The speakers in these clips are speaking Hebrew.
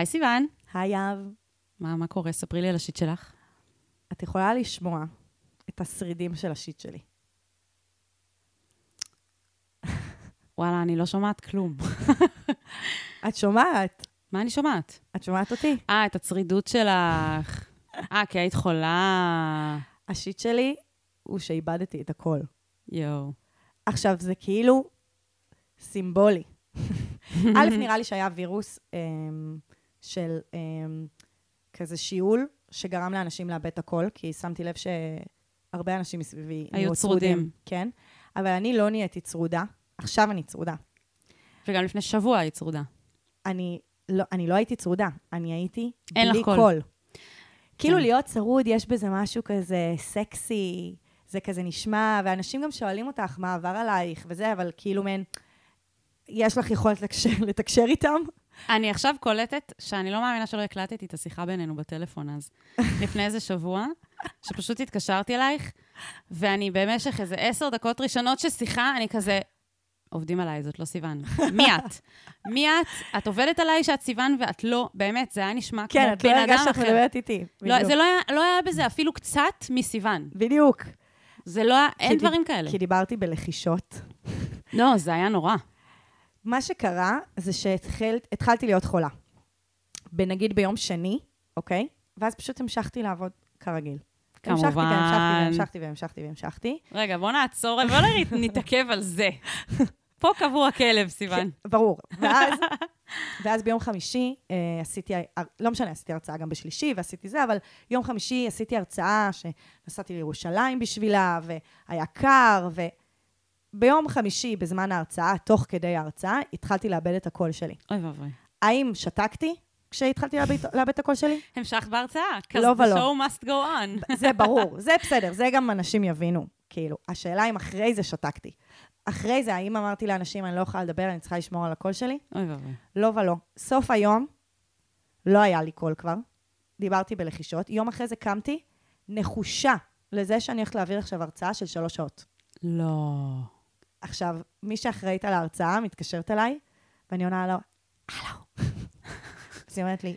היי סיוון. היי אב. מה, מה קורה? ספרי לי על השיט שלך. את יכולה לשמוע את השרידים של השיט שלי. וואלה, אני לא שומעת כלום. את שומעת? מה אני שומעת? את שומעת אותי? אה, את הצרידות שלך. אה, כי היית חולה. השיט שלי הוא שאיבדתי את הכל. יואו. עכשיו, זה כאילו סימבולי. א', נראה לי שהיה וירוס אמ, של אמ, כזה שיעול, שגרם לאנשים לאבד את הכל, כי שמתי לב שהרבה אנשים מסביבי היו נהיו צרודים. כן, אבל אני לא נהייתי צרודה, עכשיו אני צרודה. וגם לפני שבוע היית צרודה. אני לא, אני לא הייתי צרודה, אני הייתי בלי קול. קול. כאילו כן. להיות צרוד, יש בזה משהו כזה סקסי, זה כזה נשמע, ואנשים גם שואלים אותך מה עבר עלייך וזה, אבל כאילו מעין, יש לך יכולת לתקשר, לתקשר איתם? אני עכשיו קולטת שאני לא מאמינה שלא הקלטתי את השיחה בינינו בטלפון אז. לפני איזה שבוע, שפשוט התקשרתי אלייך, ואני במשך איזה עשר דקות ראשונות של שיחה, אני כזה, עובדים עליי, זאת לא סיוון. מי את? מי את? את עובדת עליי שאת סיוון ואת לא, באמת, זה היה נשמע כמו כן, את לא בן הרגשת אדם שאת אחר. מדברת איתי. לא. זה לא היה, לא היה בזה אפילו קצת מסיוון. בדיוק. זה לא היה, אין דברים כאלה. כי דיברתי בלחישות. לא, זה היה נורא. מה שקרה זה שהתחלתי להיות חולה. בנגיד ביום שני, אוקיי? ואז פשוט המשכתי לעבוד כרגיל. המשכתי כמובן. והמשכתי והמשכתי והמשכתי והמשכתי. רגע, בוא נעצור, בוא נתעכב על זה. פה קבור הכלב, סיוון. ברור. ואז, ואז ביום חמישי אה, עשיתי, לא משנה, עשיתי הרצאה גם בשלישי ועשיתי זה, אבל יום חמישי עשיתי הרצאה שנסעתי לירושלים בשבילה, והיה קר, וביום חמישי, בזמן ההרצאה, תוך כדי ההרצאה, התחלתי לאבד את הקול שלי. אוי ואבוי. האם שתקתי כשהתחלתי לאבד, את הקול שלי? המשכת בהרצאה. לא ולא. show must go on. זה ברור, זה בסדר, זה גם אנשים יבינו. כאילו, השאלה אם אחרי זה שתקתי. אחרי זה, האם אמרתי לאנשים, אני לא יכולה לדבר, אני צריכה לשמור על הקול שלי? אוי ואבוי. לא ולא. סוף היום, לא היה לי קול כבר, דיברתי בלחישות. יום אחרי זה קמתי, נחושה לזה שאני הולכת להעביר עכשיו הרצאה של שלוש שעות. לא. עכשיו, מי שאחראית על ההרצאה מתקשרת אליי, ואני עונה לו, הלו. אז היא אומרת לי,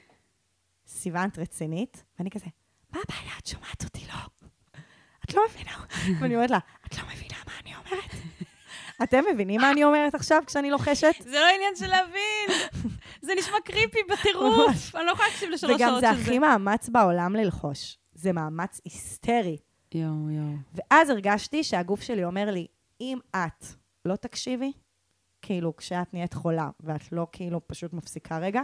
סיוון, את רצינית? ואני כזה, מה הבעיה? את שומעת אותי, לא? את לא מבינה. ואני אומרת לה, את לא מבינה מה אני אומרת? אתם מבינים מה אני אומרת עכשיו כשאני לוחשת? זה לא עניין של להבין. זה נשמע קריפי בטירוף. אני לא יכולה להקשיב לשלוש וגם שעות זה של זה. הכי מאמץ בעולם ללחוש. זה מאמץ היסטרי. יואו, יואו. ואז הרגשתי שהגוף שלי אומר לי, אם את לא תקשיבי, כאילו, כשאת נהיית חולה, ואת לא כאילו פשוט מפסיקה רגע,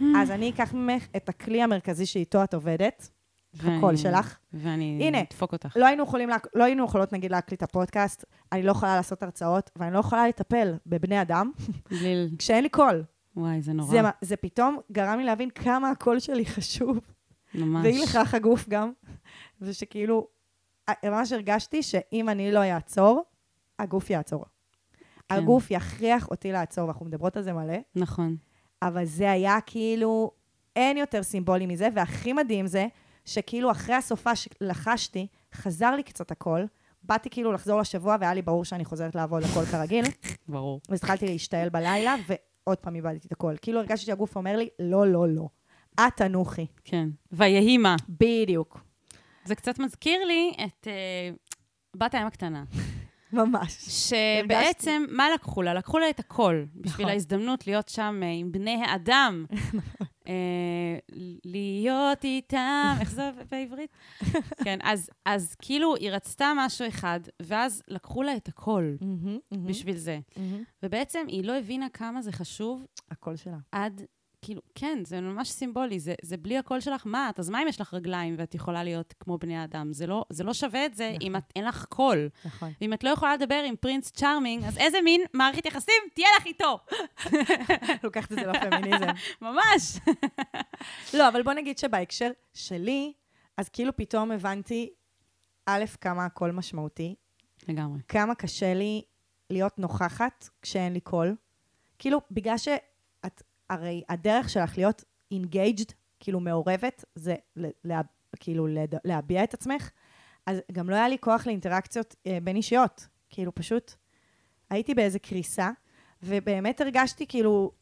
אז אני אקח ממך את הכלי המרכזי שאיתו את עובדת, הקול שלך. ואני הנה. אדפוק אותך. לא היינו, יכולים, לא היינו יכולות, נגיד, להקליט הפודקאסט, אני לא יכולה לעשות הרצאות, ואני לא יכולה לטפל בבני אדם בלי... כשאין לי קול. וואי, זה נורא. זה, זה פתאום גרם לי להבין כמה הקול שלי חשוב. ממש. ואי לכך הגוף גם, זה שכאילו, אה, ממש הרגשתי שאם אני לא אעצור, הגוף יעצור. כן. הגוף יכריח אותי לעצור, ואנחנו מדברות על זה מלא, נכון. אבל זה היה כאילו, אין יותר סימבולי מזה, והכי מדהים זה, שכאילו אחרי הסופה שלחשתי, חזר לי קצת הקול, באתי כאילו לחזור לשבוע, והיה לי ברור שאני חוזרת לעבוד הכל כרגיל, ברור. אז התחלתי להשתעל בלילה, ועוד פעם איבדתי את הקול. כאילו הרגשתי שהגוף אומר לי, לא, לא, לא. את תנוחי. כן. ויהי מה. בדיוק. זה קצת מזכיר לי את אה, בת הים הקטנה. ממש. שבעצם, מה לקחו לה? לקחו לה את הכל, בשביל נכון. ההזדמנות להיות שם אה, עם בני האדם. אה, להיות איתם, איך זה בעברית? כן, אז, אז כאילו היא רצתה משהו אחד, ואז לקחו לה את הכל בשביל זה. ובעצם היא לא הבינה כמה זה חשוב הקול שלה. עד, כאילו, כן, זה ממש סימבולי, זה, זה בלי הקול שלך, מה את? אז מה אם יש לך רגליים ואת יכולה להיות כמו בני אדם? זה לא, זה לא שווה את זה אם את, אין לך קול. נכון. ואם את לא יכולה לדבר עם Prince Charming, אז איזה מין מערכת יחסים תהיה לך איתו? לוקחת את זה לפמיניזם. ממש. לא, אבל בוא נגיד שבהקשר שלי, אז כאילו פתאום הבנתי, א', כמה הקול משמעותי, לגמרי. כמה קשה לי להיות נוכחת כשאין לי קול. כאילו, בגלל שאת, הרי הדרך שלך להיות engaged, כאילו מעורבת, זה לה, כאילו להביע את עצמך, אז גם לא היה לי כוח לאינטראקציות אה, בין אישיות. כאילו, פשוט הייתי באיזה קריסה, ובאמת הרגשתי כאילו,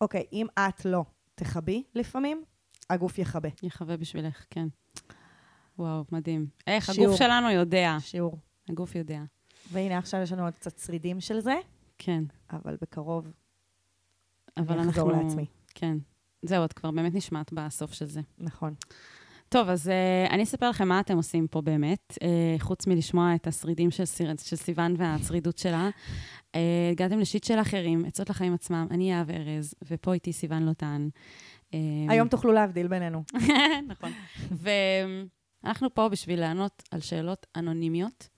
אוקיי, אם את לא תכבי לפעמים, הגוף יכבה. יחווה בשבילך, כן. וואו, מדהים. איך, שיעור. הגוף שלנו יודע. שיעור. הגוף יודע. והנה, עכשיו יש לנו עוד קצת שרידים של זה, כן. אבל בקרוב אבל אנחנו... אחזור לעצמי. כן. זהו, את כבר באמת נשמעת בסוף של זה. נכון. טוב, אז uh, אני אספר לכם מה אתם עושים פה באמת, uh, חוץ מלשמוע את השרידים של, סיר, של סיוון והצרידות שלה. Uh, הגעתם לשיט של אחרים, עצות לחיים עצמם, אני יהב ארז, ופה איתי סיוון לוטן. Uh, היום תוכלו להבדיל בינינו. נכון. ואנחנו פה בשביל לענות על שאלות אנונימיות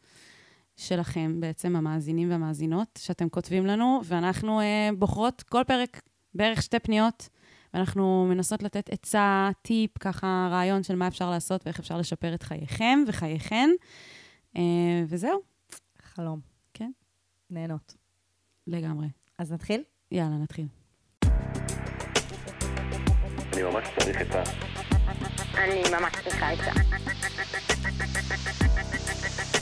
שלכם, בעצם המאזינים והמאזינות, שאתם כותבים לנו, ואנחנו uh, בוחרות כל פרק בערך שתי פניות, ואנחנו מנסות לתת עצה, טיפ, ככה רעיון של מה אפשר לעשות ואיך אפשר לשפר את חייכם וחייכן. Uh, וזהו, חלום. כן. נהנות. לגמרי. אז נתחיל? יאללה, נתחיל. אני ממש צריך עצה. אני ממש צריכה עצה.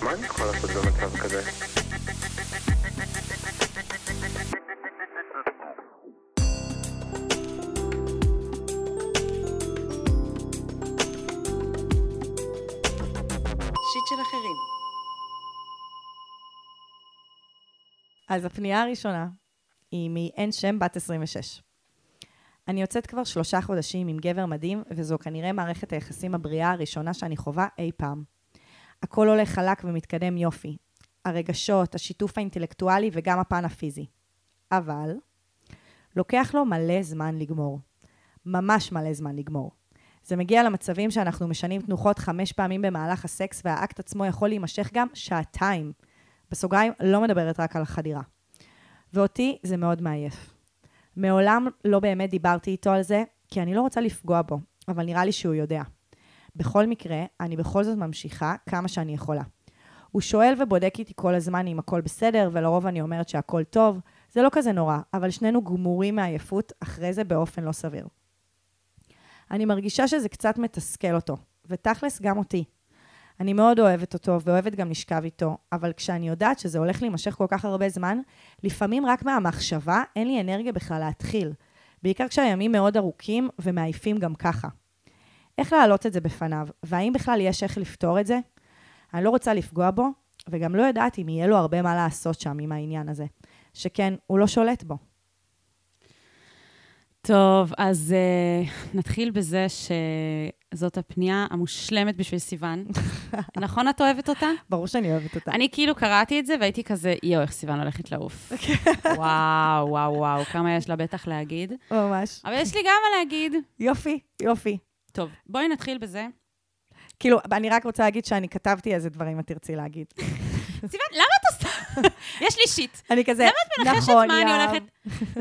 מה אני יכול לעשות במצב כזה? אז הפנייה הראשונה היא מאין שם בת 26. אני יוצאת כבר שלושה חודשים עם גבר מדהים, וזו כנראה מערכת היחסים הבריאה הראשונה שאני חווה אי פעם. הכל הולך חלק ומתקדם יופי. הרגשות, השיתוף האינטלקטואלי וגם הפן הפיזי. אבל לוקח לו מלא זמן לגמור. ממש מלא זמן לגמור. זה מגיע למצבים שאנחנו משנים תנוחות חמש פעמים במהלך הסקס, והאקט עצמו יכול להימשך גם שעתיים. בסוגריים, לא מדברת רק על החדירה. ואותי זה מאוד מעייף. מעולם לא באמת דיברתי איתו על זה, כי אני לא רוצה לפגוע בו, אבל נראה לי שהוא יודע. בכל מקרה, אני בכל זאת ממשיכה כמה שאני יכולה. הוא שואל ובודק איתי כל הזמן אם הכל בסדר, ולרוב אני אומרת שהכל טוב. זה לא כזה נורא, אבל שנינו גמורים מעייפות אחרי זה באופן לא סביר. אני מרגישה שזה קצת מתסכל אותו, ותכלס גם אותי. אני מאוד אוהבת אותו, ואוהבת גם לשכב איתו, אבל כשאני יודעת שזה הולך להימשך כל כך הרבה זמן, לפעמים רק מהמחשבה אין לי אנרגיה בכלל להתחיל. בעיקר כשהימים מאוד ארוכים ומעייפים גם ככה. איך להעלות את זה בפניו, והאם בכלל יש איך לפתור את זה? אני לא רוצה לפגוע בו, וגם לא יודעת אם יהיה לו הרבה מה לעשות שם עם העניין הזה. שכן, הוא לא שולט בו. טוב, אז uh, נתחיל בזה שזאת הפנייה המושלמת בשביל סיוון. נכון את אוהבת אותה? ברור שאני אוהבת אותה. אני כאילו קראתי את זה והייתי כזה, יואו, איך סיוון הולכת לעוף. וואו, וואו, וואו, כמה יש לה בטח להגיד. ממש. אבל יש לי גם מה להגיד. יופי, יופי. טוב, בואי נתחיל בזה. כאילו, אני רק רוצה להגיד שאני כתבתי איזה דברים את תרצי להגיד. סיוון, למה את עושה... יש לי שיט. אני כזה, למה את מנחשת נכון, מה אני יהב. הולכת...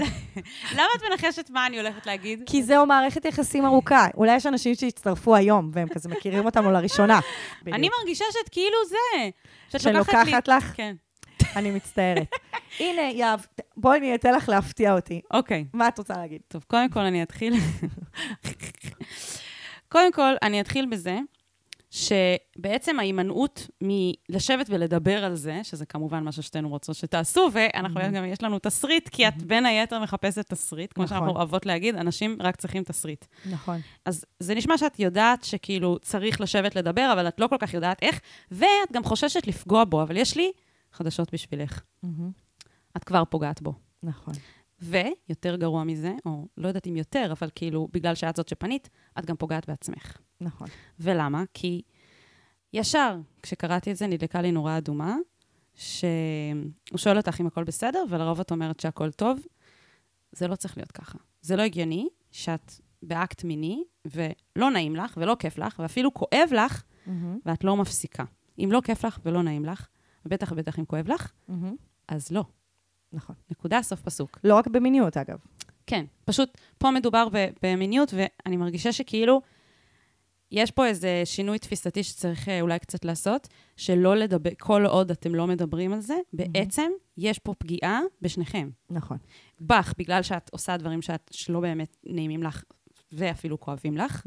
למה את מנחשת מה אני הולכת להגיד? כי זהו מערכת יחסים ארוכה. אולי יש אנשים שהצטרפו היום, והם כזה מכירים אותנו לראשונה. אני. מרגישה שאת כאילו זה. שאת שאני לוקחת לי- לוקחת לך? כן. אני מצטערת. הנה, יהב, בואי אני אתן לך להפתיע אותי. אוקיי. מה את רוצה להגיד? טוב, קודם כל אני אתחיל... קודם כל, אני אתחיל בזה שבעצם ההימנעות מלשבת ולדבר על זה, שזה כמובן משהו שתינו רוצות שתעשו, ואנחנו גם, יש לנו תסריט, כי את בין היתר מחפשת תסריט, כמו נכון. שאנחנו אוהבות להגיד, אנשים רק צריכים תסריט. נכון. אז זה נשמע שאת יודעת שכאילו צריך לשבת לדבר, אבל את לא כל כך יודעת איך, ואת גם חוששת לפגוע בו, אבל יש לי חדשות בשבילך. את כבר פוגעת בו. נכון. ויותר גרוע מזה, או לא יודעת אם יותר, אבל כאילו, בגלל שאת זאת שפנית, את גם פוגעת בעצמך. נכון. ולמה? כי ישר, כשקראתי את זה, נדלקה לי נורה אדומה, שהוא שואל אותך אם הכל בסדר, ולרוב את אומרת שהכל טוב. זה לא צריך להיות ככה. זה לא הגיוני שאת באקט מיני, ולא נעים לך, ולא כיף לך, ואפילו כואב לך, ואת לא מפסיקה. אם לא כיף לך ולא נעים לך, ובטח ובטח אם כואב לך, אז לא. נכון. נקודה, סוף פסוק. לא רק במיניות, אגב. כן, פשוט פה מדובר ב- במיניות, ואני מרגישה שכאילו, יש פה איזה שינוי תפיסתי שצריך אה, אולי קצת לעשות, שלא לדבר, כל עוד אתם לא מדברים על זה, בעצם יש פה פגיעה בשניכם. נכון. בך, בגלל שאת עושה דברים שאת, שלא באמת נעימים לך, ואפילו כואבים לך,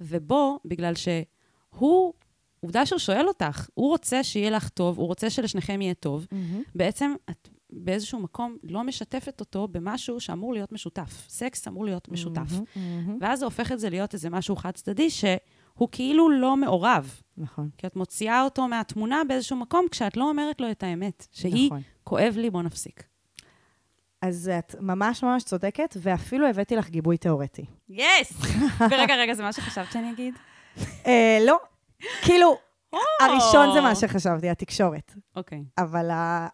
ובו, בגלל שהוא, עובדה שהוא שואל אותך, הוא רוצה שיהיה לך טוב, הוא רוצה שלשניכם יהיה טוב, בעצם את באיזשהו מקום לא משתפת אותו במשהו שאמור להיות משותף. סקס אמור להיות משותף. מהמם, מהמם. ואז זה הופך את זה להיות איזה משהו חד-צדדי, שהוא כאילו לא מעורב. נכון. כי את מוציאה אותו מהתמונה באיזשהו מקום, כשאת לא אומרת לו את האמת, שהיא, נכון. כואב לי, בוא נפסיק. אז את ממש ממש צודקת, ואפילו הבאתי לך גיבוי תיאורטי. יס! ורגע, רגע, זה מה שחשבת שאני אגיד? אה, לא, כאילו, הראשון זה מה שחשבתי, התקשורת. אוקיי. אבל,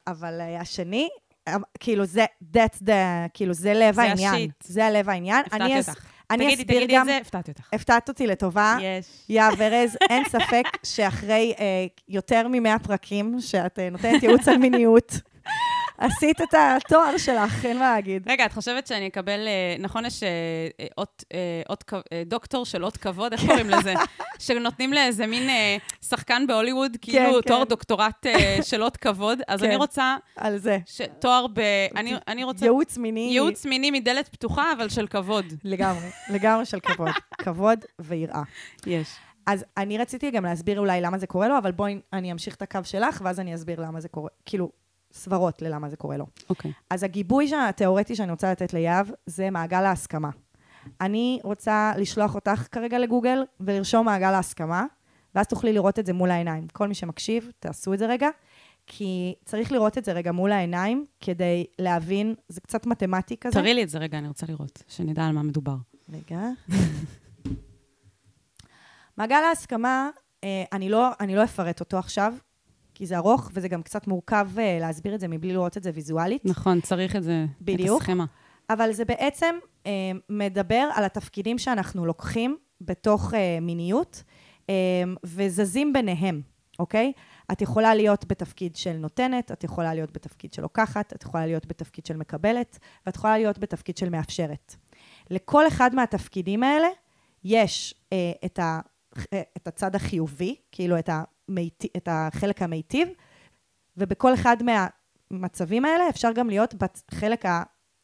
אבל השני, אה, כאילו זה, that's the, כאילו זה לב זה העניין. השיט. זה הלב העניין. הפתעתי אותך. אני תגידי, אסביר תגידי גם, את זה, הפתעתי אותך. הפתעת אותי לטובה. יש. יא ורז, אין ספק שאחרי אה, יותר מ-100 פרקים שאת אה, נותנת ייעוץ על מיניות, עשית את התואר שלך, אין מה להגיד. רגע, את חושבת שאני אקבל, אה, נכון, יש אה, אה, אות, אות, כ- דוקטור של אות כבוד, איך קוראים לזה? שנותנים לאיזה מין שחקן בהוליווד, כאילו כן. תואר דוקטורט של אות כבוד, אז כן. אני רוצה על זה. תואר ב... אני, אני רוצה... ייעוץ מיני. ייעוץ מיני מדלת פתוחה, אבל של כבוד. לגמרי, לגמרי של כבוד. כבוד ויראה. יש. אז אני רציתי גם להסביר אולי למה זה קורה לו, אבל בואי אני אמשיך את הקו שלך, ואז אני אסביר למה זה קורה, כאילו, סברות ללמה זה קורה לו. אוקיי. אז הגיבוי התיאורטי שאני רוצה לתת ליהב, זה מעגל ההסכמה. אני רוצה לשלוח אותך כרגע לגוגל ולרשום מעגל ההסכמה, ואז תוכלי לראות את זה מול העיניים. כל מי שמקשיב, תעשו את זה רגע, כי צריך לראות את זה רגע מול העיניים, כדי להבין, זה קצת מתמטי כזה. תראי לי את זה רגע, אני רוצה לראות, שנדע על מה מדובר. רגע. מעגל ההסכמה, אה, אני לא, אני לא אפרט אותו עכשיו, כי זה ארוך, וזה גם קצת מורכב אה, להסביר את זה מבלי לראות את זה ויזואלית. נכון, צריך את זה, בדיוק. את הסכמה. אבל זה בעצם אה, מדבר על התפקידים שאנחנו לוקחים בתוך אה, מיניות, אה, וזזים ביניהם, אוקיי? את יכולה להיות בתפקיד של נותנת, את יכולה להיות בתפקיד של לוקחת, את יכולה להיות בתפקיד של מקבלת, ואת יכולה להיות בתפקיד של מאפשרת. לכל אחד מהתפקידים האלה יש אה, את, ה, אה, את הצד החיובי, כאילו את, המיט, את החלק המיטיב, ובכל אחד מהמצבים האלה אפשר גם להיות בחלק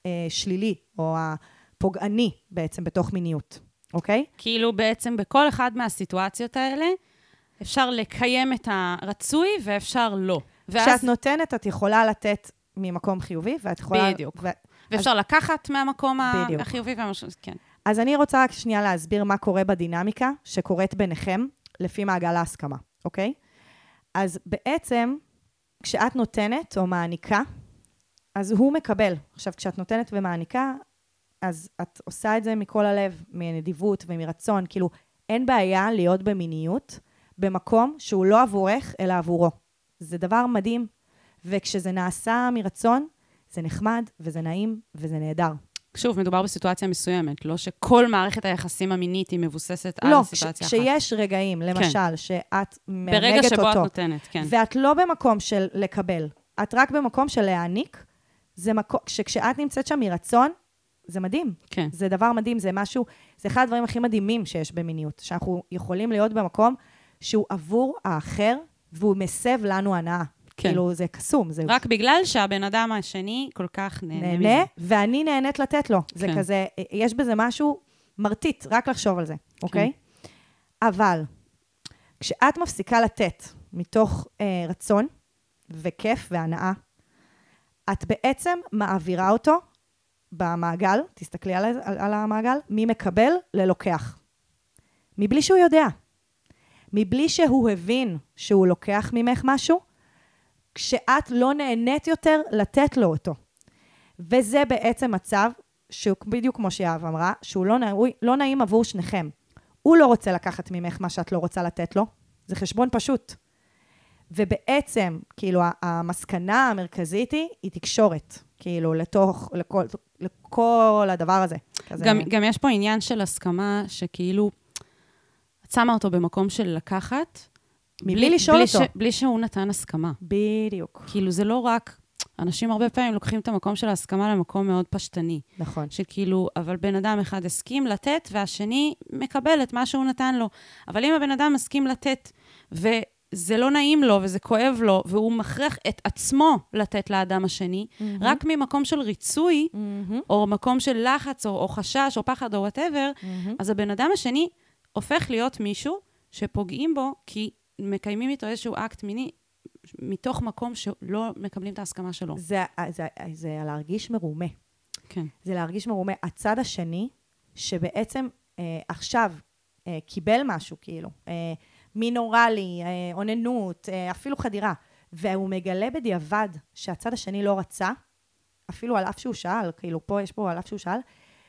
השלילי, או הפוגעני בעצם בתוך מיניות, אוקיי? כאילו בעצם בכל אחד מהסיטואציות האלה, אפשר לקיים את הרצוי ואפשר לא. ואז, כשאת נותנת, את יכולה לתת ממקום חיובי, ואת יכולה... בדיוק. ו... ואפשר לקחת מהמקום בדיוק. החיובי והמש... כן. אז אני רוצה רק שנייה להסביר מה קורה בדינמיקה שקורית ביניכם לפי מעגל ההסכמה, אוקיי? אז בעצם, כשאת נותנת או מעניקה, אז הוא מקבל. עכשיו, כשאת נותנת ומעניקה, אז את עושה את זה מכל הלב, מנדיבות ומרצון. כאילו, אין בעיה להיות במיניות במקום שהוא לא עבורך, אלא עבורו. זה דבר מדהים, וכשזה נעשה מרצון, זה נחמד, וזה נעים, וזה נהדר. שוב, מדובר בסיטואציה מסוימת, לא שכל מערכת היחסים המינית היא מבוססת על לא, סיטואציה אחת. כשיש רגעים, למשל, שאת ברגע מענגת שבו את אותו, נותנת, כן. ואת לא במקום של לקבל, את רק במקום של להעניק, זה מקום, שכשאת נמצאת שם מרצון, זה מדהים. כן. זה דבר מדהים, זה משהו, זה אחד הדברים הכי מדהימים שיש במיניות, שאנחנו יכולים להיות במקום שהוא עבור האחר, והוא מסב לנו הנאה. כן. כאילו, זה קסום, זה רק בגלל שהבן אדם השני כל כך נהנה מזה. נהנה, ואני נהנית לתת לו. זה כן. כזה, יש בזה משהו מרטיט, רק לחשוב על זה, אוקיי? אבל כשאת מפסיקה לתת מתוך אה, רצון וכיף והנאה, את בעצם מעבירה אותו במעגל, תסתכלי על, על, על המעגל, ממקבל ללוקח. מבלי שהוא יודע. מבלי שהוא הבין שהוא לוקח ממך משהו, כשאת לא נהנית יותר לתת לו אותו. וזה בעצם מצב שהוא בדיוק כמו שיהב אמרה, שהוא לא, נע... לא נעים עבור שניכם. הוא לא רוצה לקחת ממך מה שאת לא רוצה לתת לו, זה חשבון פשוט. ובעצם, כאילו, המסקנה המרכזית היא, היא תקשורת. כאילו, לתוך, לכל, לכל הדבר הזה. כזה, גם, גם יש פה עניין של הסכמה, שכאילו, את שמה אותו במקום של לקחת, מבלי לשאול בלי אותו. ש, בלי שהוא נתן הסכמה. בדיוק. כאילו, זה לא רק... אנשים הרבה פעמים לוקחים את המקום של ההסכמה למקום מאוד פשטני. נכון. שכאילו, אבל בן אדם אחד הסכים לתת, והשני מקבל את מה שהוא נתן לו. אבל אם הבן אדם מסכים לתת, וזה לא נעים לו, וזה כואב לו, והוא מכריח את עצמו לתת לאדם השני, רק ממקום של ריצוי, מהמם, או מקום של לחץ, או, או חשש, או פחד, או whatever, מהמם. אז הבן אדם השני הופך להיות מישהו שפוגעים בו, כי מקיימים איתו איזשהו אקט מיני מתוך מקום שלא מקבלים את ההסכמה שלו. זה, זה, זה להרגיש מרומה. כן. זה להרגיש מרומה. הצד השני, שבעצם אה, עכשיו אה, קיבל משהו, כאילו, אה, מין אוראלי, אה, אוננות, אה, אפילו חדירה, והוא מגלה בדיעבד שהצד השני לא רצה, אפילו על אף שהוא שאל, כאילו פה יש פה על אף שהוא שאל,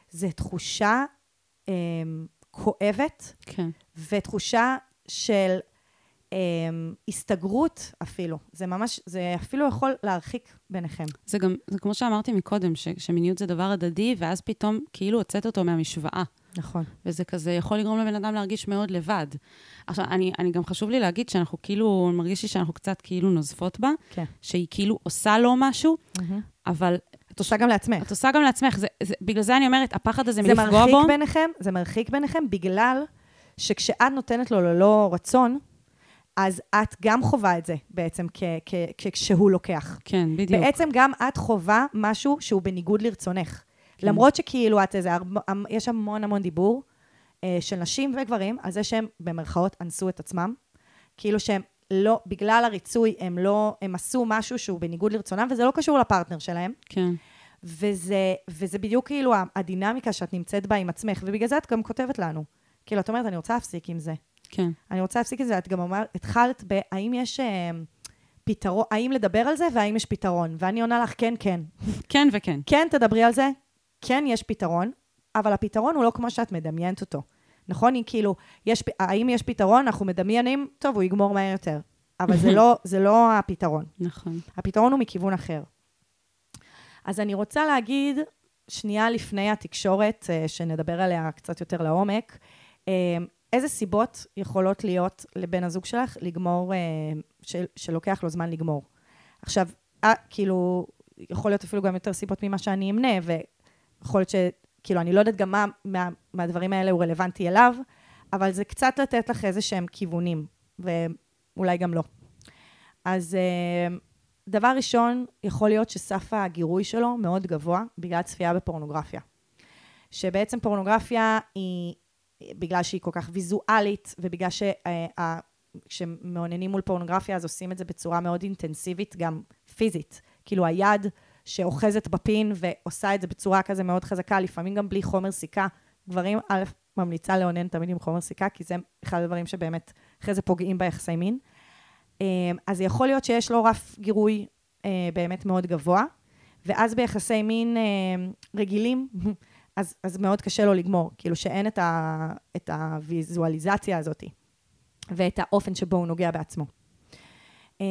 זה תחושה אה, כואבת, כן. ותחושה של אה, הסתגרות אפילו. זה ממש, זה אפילו יכול להרחיק ביניכם. זה גם, זה כמו שאמרתי מקודם, ש, שמיניות זה דבר הדדי, ואז פתאום כאילו הוצאת אותו מהמשוואה. נכון. וזה כזה יכול לגרום לבן אדם להרגיש מאוד לבד. עכשיו, אני, אני גם חשוב לי להגיד שאנחנו כאילו, מרגיש לי שאנחנו קצת כאילו נוזפות בה, כן. שהיא כאילו עושה לו משהו, אבל את עושה גם לעצמך. את עושה גם לעצמך. זה, זה, בגלל זה אני אומרת, הפחד הזה זה מלפגוע מרחיק בו, ביניכם, זה מרחיק ביניכם בגלל שכשאת נותנת לו ללא רצון, אז את גם חווה את זה בעצם כ- כ- כשהוא לוקח. כן, בדיוק. בעצם גם את חווה משהו שהוא בניגוד לרצונך. כן. למרות שכאילו את איזה, יש המון המון דיבור אה, של נשים וגברים על זה שהם במרכאות אנסו את עצמם. כאילו שהם לא, בגלל הריצוי, הם לא, הם עשו משהו שהוא בניגוד לרצונם, וזה לא קשור לפרטנר שלהם. כן, וזה, וזה בדיוק כאילו הדינמיקה שאת נמצאת בה עם עצמך, ובגלל זה את גם כותבת לנו. כאילו, את אומרת, אני רוצה להפסיק עם זה. כן, אני רוצה להפסיק עם זה, את גם אומרת, התחלת ב, האם יש אה, פתרון, האם לדבר על זה והאם יש פתרון? ואני עונה לך, כן, כן. כן וכן. כן, תדברי על זה, כן, יש פתרון, אבל הפתרון הוא לא כמו שאת מדמיינת אותו. נכון? היא כאילו, יש, האם יש פתרון? אנחנו מדמיינים, טוב, הוא יגמור מהר יותר. אבל זה לא, זה לא הפתרון. נכון. הפתרון הוא מכיוון אחר. אז אני רוצה להגיד, שנייה לפני התקשורת, אה, שנדבר עליה קצת יותר לעומק, אה, איזה סיבות יכולות להיות לבן הזוג שלך לגמור, אה, של, שלוקח לו זמן לגמור. עכשיו, אה, כאילו, יכול להיות אפילו גם יותר סיבות ממה שאני אמנה, ויכול להיות ש... כאילו, אני לא יודעת גם מה מה, מהדברים האלה הוא רלוונטי אליו, אבל זה קצת לתת לך איזה שהם כיוונים, ואולי גם לא. אז אה, דבר ראשון, יכול להיות שסף הגירוי שלו מאוד גבוה בגלל צפייה בפורנוגרפיה. שבעצם פורנוגרפיה היא, בגלל שהיא כל כך ויזואלית, ובגלל שכשמעוננים מול פורנוגרפיה, אז עושים את זה בצורה מאוד אינטנסיבית, גם פיזית. כאילו היד שאוחזת בפין ועושה את זה בצורה כזה מאוד חזקה, לפעמים גם בלי חומר סיכה. גברים, א', ממליצה לאונן תמיד עם חומר סיכה, כי זה אחד הדברים שבאמת אחרי זה פוגעים ביחסי מין. אה, אז יכול להיות שיש לו רף גירוי אה, באמת מאוד גבוה, ואז ביחסי מין אה, רגילים, אז, אז מאוד קשה לו לגמור, כאילו שאין את, ה, את הוויזואליזציה הזאת, ואת האופן שבו הוא נוגע בעצמו. אה,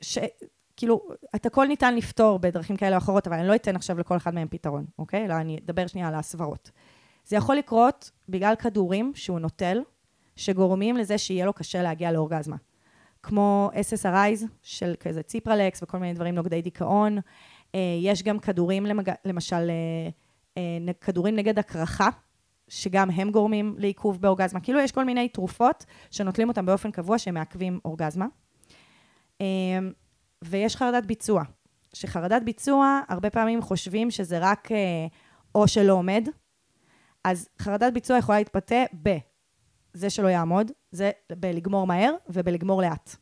ש, כאילו, את הכל ניתן לפתור בדרכים כאלה או אחרות, אבל אני לא אתן עכשיו לכל אחד מהם פתרון, אוקיי? אלא אני אדבר שנייה על הסברות. זה יכול לקרות בגלל כדורים שהוא נוטל, שגורמים לזה שיהיה לו קשה להגיע לאורגזמה. כמו SSRIs של כזה ציפרלקס וכל מיני דברים נוגדי דיכאון. אה, יש גם כדורים. למשל, אה, כדורים נגד הקרחה, שגם הם גורמים לעיכוב באורגזמה. כאילו יש כל מיני תרופות שנוטלים אותם באופן קבוע שמעכבים אורגזמה. ויש חרדת ביצוע. שחרדת ביצוע, הרבה פעמים חושבים שזה רק או שלא עומד. אז חרדת ביצוע יכולה להתבטא ב... זה שלא יעמוד, זה בלגמור מהר ובלגמור לאט.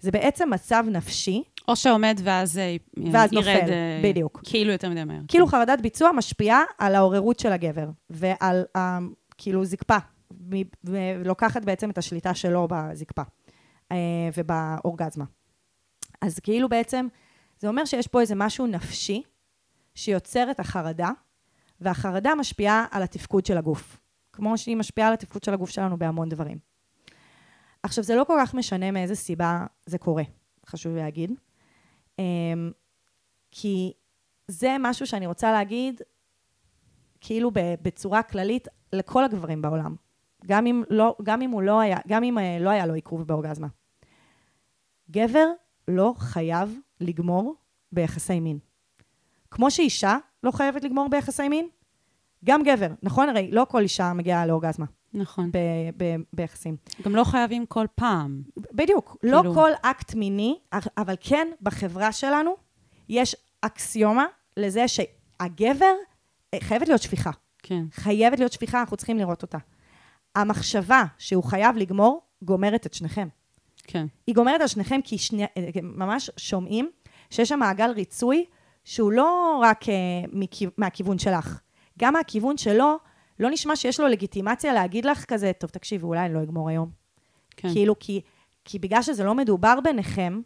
זה בעצם מצב נפשי. או שעומד ואז אה, ואז ירד, נופל, אה, בדיוק. כאילו יותר מדי מהר. כאילו חרדת ביצוע משפיעה על העוררות של הגבר, ועל ה... כאילו זקפה, ולוקחת בעצם את השליטה שלו בזקפה ובאורגזמה. אז כאילו בעצם, זה אומר שיש פה איזה משהו נפשי שיוצר את החרדה, והחרדה משפיעה על התפקוד של הגוף. כמו שהיא משפיעה על התפקוד של הגוף שלנו בהמון דברים. עכשיו, זה לא כל כך משנה מאיזה סיבה זה קורה, חשוב להגיד. אמ, כי זה משהו שאני רוצה להגיד, כאילו בצורה כללית, לכל הגברים בעולם. גם אם, לא, גם אם לא היה, גם אם אה, לא היה לו עיכוב באורגזמה. גבר לא חייב לגמור ביחסי מין. כמו שאישה לא חייבת לגמור ביחסי מין, גם גבר, נכון? הרי לא כל אישה מגיעה לאורגזמה נכון. ב- ב- ביחסים. גם לא חייבים כל פעם. בדיוק. לא כאילו- כל אקט מיני, אבל כן, בחברה שלנו יש אקסיומה לזה שהגבר, אה, חייבת להיות שפיכה. כן. חייבת להיות שפיכה, אנחנו צריכים לראות אותה. המחשבה שהוא חייב לגמור, גומרת את שניכם. כן. היא גומרת על שניכם כי שני, אה, ממש שומעים שיש שם מעגל ריצוי שהוא לא רק אה, מכיו, מהכיוון שלך, גם מהכיוון שלו, לא נשמע שיש לו לגיטימציה להגיד לך כזה, טוב, תקשיבי, אולי אני לא אגמור היום. כן. כאילו, כי, כי בגלל שזה לא מדובר ביניכם,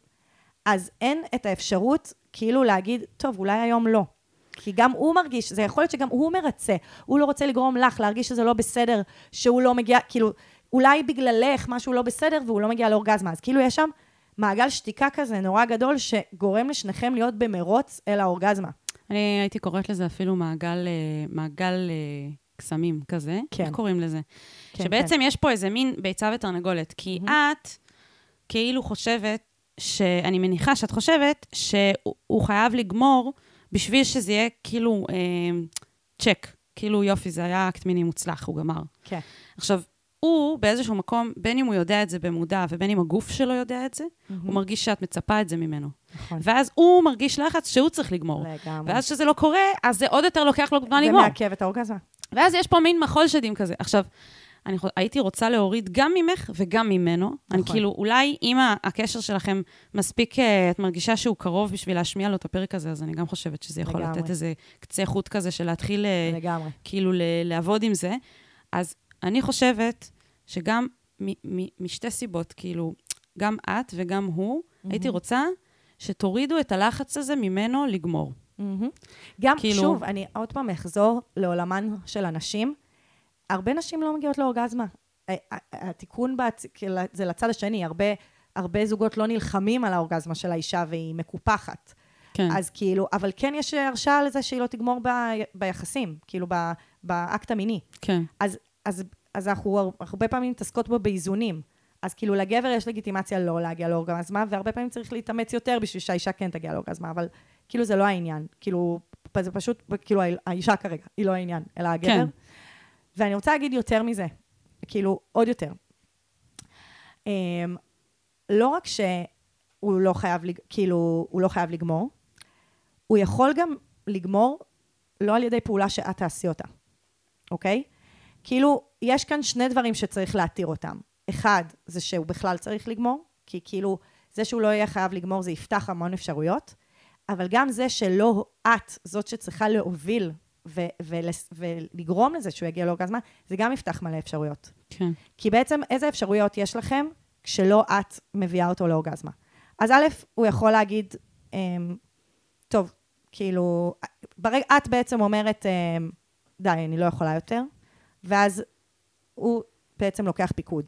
אז אין את האפשרות כאילו להגיד, טוב, אולי היום לא. כי גם הוא מרגיש, זה יכול להיות שגם הוא מרצה. הוא לא רוצה לגרום לך להרגיש שזה לא בסדר, שהוא לא מגיע, כאילו, אולי בגללך משהו לא בסדר והוא לא מגיע לאורגזמה. אז כאילו יש שם מעגל שתיקה כזה נורא גדול, שגורם לשניכם להיות במרוץ אל האורגזמה. אני הייתי קוראת לזה אפילו מעגל, אה, מעגל אה, קסמים כזה. כן. איך קוראים לזה? כן, שבעצם יש פה איזה מין ביצה ותרנגולת. כי את כאילו חושבת, שאני מניחה שאת חושבת, שהוא הוא חייב לגמור בשביל שזה יהיה כאילו אה, צ'ק. כאילו, יופי, זה היה אקט מיני מוצלח, הוא גמר. כן. עכשיו, הוא באיזשהו מקום, בין אם הוא יודע את זה במודע ובין אם הגוף שלו יודע את זה, הוא מרגיש שאת מצפה את זה ממנו. נכון. ואז הוא מרגיש לחץ שהוא צריך לגמור. לגמרי. ואז כשזה לא קורה, אז זה עוד יותר לוקח לו זמן זה לגמור. מעכב את האורגזמה. ואז יש פה מין מחול שדים כזה. עכשיו, אני חו- הייתי רוצה להוריד גם ממך וגם ממנו. נכון. אני. כאילו, אולי אם הקשר שלכם מספיק, אה, את מרגישה שהוא קרוב בשביל להשמיע לו את הפרק הזה, אז אני גם חושבת שזה יכול לגמרי. לתת איזה קצה חוט כזה של להתחיל אה, לגמרי. כאילו ל- לעבוד עם זה. אז אני חושבת שגם מ- מ- משתי סיבות, כאילו, גם את וגם הוא, הייתי רוצה שתורידו את הלחץ הזה ממנו לגמור. מהמם. גם, כאילו- שוב, אני עוד פעם אחזור לעולמן של הנשים. הרבה נשים לא מגיעות לאורגזמה. התיקון בהצ- כאילו, זה לצד השני, הרבה, הרבה זוגות לא נלחמים על האורגזמה של האישה והיא מקופחת. כן. אז כאילו, אבל כן יש הרשאה לזה שהיא לא תגמור ב, ביחסים, כאילו ב, באקט המיני. כן. אז, אז, אז אנחנו הר- הרבה פעמים מתעסקות בו באיזונים. אז כאילו לגבר יש לגיטימציה לא להגיע לאורגזמה, והרבה פעמים צריך להתאמץ יותר בשביל שהאישה כן תגיע לאורגזמה, אבל כאילו זה לא העניין. כאילו, זה פשוט, כאילו האישה כרגע, היא לא העניין, אלא הגבר. כן. ואני רוצה להגיד יותר מזה, כאילו, עוד יותר. אמ, לא רק שהוא לא חייב, כאילו, הוא לא חייב לגמור, הוא יכול גם לגמור לא על ידי פעולה שאת תעשי אותה, אוקיי? כאילו, יש כאן שני דברים שצריך להתיר אותם. אחד, זה שהוא בכלל צריך לגמור, כי כאילו, זה שהוא לא יהיה חייב לגמור, זה יפתח המון אפשרויות, אבל גם זה שלא את זאת שצריכה להוביל ו- ולס- ולגרום לזה שהוא יגיע לאורגזמה, זה גם יפתח מלא אפשרויות. כן. כי בעצם איזה אפשרויות יש לכם כשלא את מביאה אותו לאורגזמה? אז א', הוא יכול להגיד, אמ, טוב, כאילו, ברגע, את בעצם אומרת, אמ, די, אני לא יכולה יותר, ואז הוא בעצם לוקח פיקוד,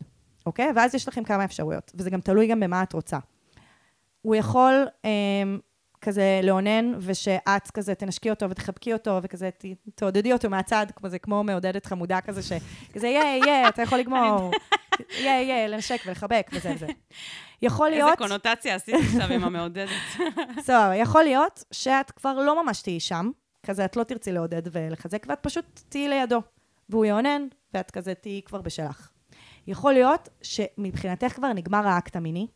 אוקיי? ואז יש לכם כמה אפשרויות, וזה גם תלוי גם במה את רוצה. הוא יכול אמ, כזה לאונן, ושאת כזה תנשקי אותו ותחבקי אותו, וכזה ת, תעודדי אותו מהצד, כמו זה כמו מעודדת חמודה כזה, שכזה, יא, יא, אתה יכול לגמור. יא, יא, לנשק ולחבק וזה וזה. יכול להיות... איזה קונוטציה עשית עכשיו עם המעודדת. סבבה, יכול להיות שאת כבר לא ממש תהיי שם, כזה את לא תרצי לעודד ולחזק, ואת פשוט תהיי לידו. והוא יאונן, ואת כזה תהיי כבר בשלך. יכול להיות שמבחינתך כבר נגמר האקט המיני,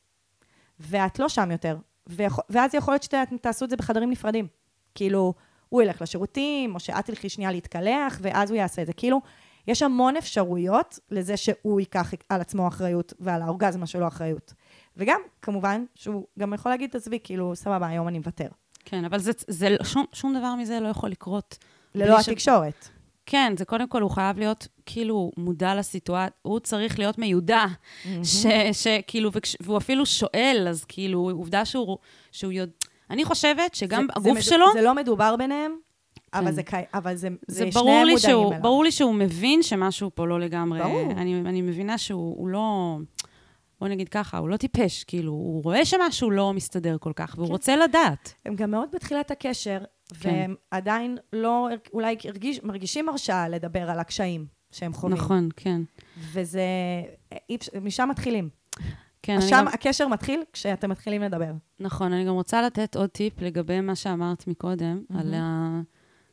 ואת לא שם יותר. ויכול, ואז יכול להיות שאתם תעשו את זה בחדרים נפרדים. כאילו, הוא ילך לשירותים, או שאת תלכי שנייה להתקלח, ואז הוא יעשה את זה. כאילו, יש המון אפשרויות לזה שהוא ייקח על עצמו אחריות, ועל האורגזמה שלו אחריות. וגם, כמובן, שהוא גם יכול להגיד, עזבי, כאילו, סבבה, היום אני מוותר. כן, אבל זה, זה, שום, שום דבר מזה לא יכול לקרות. ללא בלי ש- התקשורת. כן, זה קודם כל, הוא חייב להיות כאילו מודע לסיטואציה, הוא צריך להיות מיודע, ש- שכאילו, וכש- והוא אפילו שואל, אז כאילו, עובדה שהוא, שהוא יודע... אני חושבת שגם זה- הגוף זה שלו, זה לא מדובר ביניהם, אבל כן. זה, קי- אבל זה, זה זה ברור לי, שהוא, אליו. ברור לי שהוא מבין שמשהו פה לא לגמרי... ברור. אני, אני מבינה שהוא הוא לא... בוא נגיד ככה, הוא לא טיפש, כאילו, הוא רואה שמשהו לא מסתדר כל כך, והוא כן. רוצה לדעת. הם גם מאוד בתחילת הקשר, כן. והם עדיין לא, אולי הרגיש, מרגישים הרשאה לדבר על הקשיים שהם חווים. נכון, כן. וזה, משם מתחילים. כן, שם גם, הקשר מתחיל כשאתם מתחילים לדבר. נכון, אני גם רוצה לתת עוד טיפ לגבי מה שאמרת מקודם, על ה...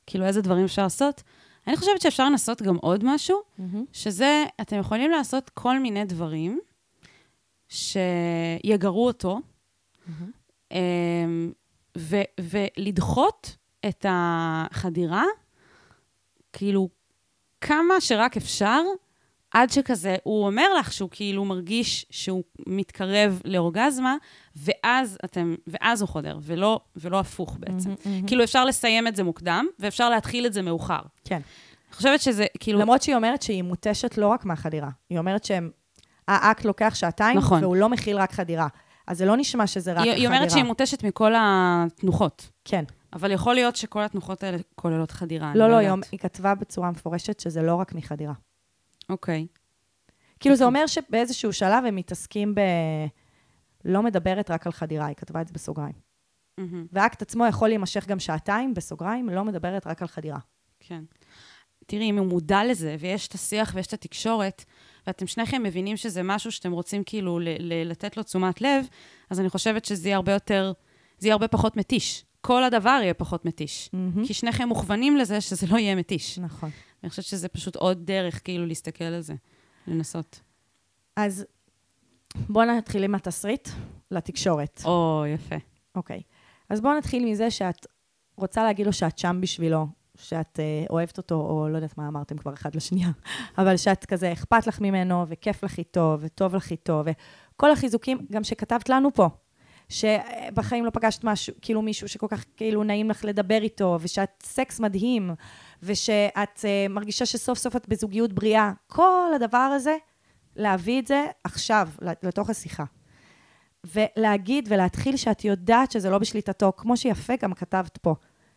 כאילו איזה דברים אפשר לעשות. אני חושבת שאפשר לנסות גם עוד משהו, שזה, אתם יכולים לעשות כל מיני דברים שיגרו אותו, אמ, ו- ולדחות את החדירה, כאילו, כמה שרק אפשר, עד שכזה, הוא אומר לך שהוא כאילו מרגיש שהוא מתקרב לאורגזמה, ואז אתם, ואז הוא חודר, ולא, ולא הפוך בעצם. מהמם, מהמם. כאילו, אפשר לסיים את זה מוקדם, ואפשר להתחיל את זה מאוחר. כן. אני חושבת שזה, כאילו... למרות שהיא אומרת שהיא מותשת לא רק מהחדירה. היא אומרת שהאקט לוקח שעתיים, נכון. והוא לא מכיל רק חדירה. אז זה לא נשמע שזה רק היא, חדירה. היא אומרת שהיא מותשת מכל התנוחות. כן. אבל יכול להיות שכל התנוחות האלה כוללות חדירה. לא, לא, היא, יודעת. היא כתבה בצורה מפורשת שזה לא רק מחדירה. אוקיי. כאילו, זה אומר שבאיזשהו שלב הם מתעסקים ב... לא מדברת רק על חדירה, היא כתבה את זה בסוגריים. מהמם. והאקט עצמו יכול להימשך גם שעתיים, בסוגריים, לא מדברת רק על חדירה. כן. תראי, אם הוא מודע לזה, ויש את השיח ויש את התקשורת, ואתם שניכם מבינים שזה משהו שאתם רוצים כאילו לתת לו תשומת לב, אז אני חושבת שזה יהיה הרבה יותר, זה יהיה הרבה פחות מתיש. כל הדבר יהיה פחות מתיש. מהמם. כי שניכם מוכוונים לזה שזה לא יהיה מתיש. נכון. אני חושבת שזה פשוט עוד דרך כאילו להסתכל על זה, לנסות. אז בואו נתחיל עם התסריט לתקשורת. או, יפה. אוקיי. אז בואו נתחיל מזה שאת רוצה להגיד לו שאת שם בשבילו, שאת אה, אוהבת אותו, או לא יודעת מה אמרתם כבר אחד לשנייה, אבל שאת כזה, אכפת לך ממנו, וכיף לך איתו, וטוב לך איתו, וכל החיזוקים, גם שכתבת לנו פה, שבחיים לא פגשת משהו, כאילו מישהו שכל כך כאילו נעים לך לדבר איתו, ושאת סקס מדהים, ושאת אה, מרגישה שסוף סוף את בזוגיות בריאה. כל הדבר הזה, להביא את זה עכשיו, לתוך השיחה. ולהגיד ולהתחיל שאת יודעת שזה לא בשליטתו, כמו שיפה גם כתבת פה.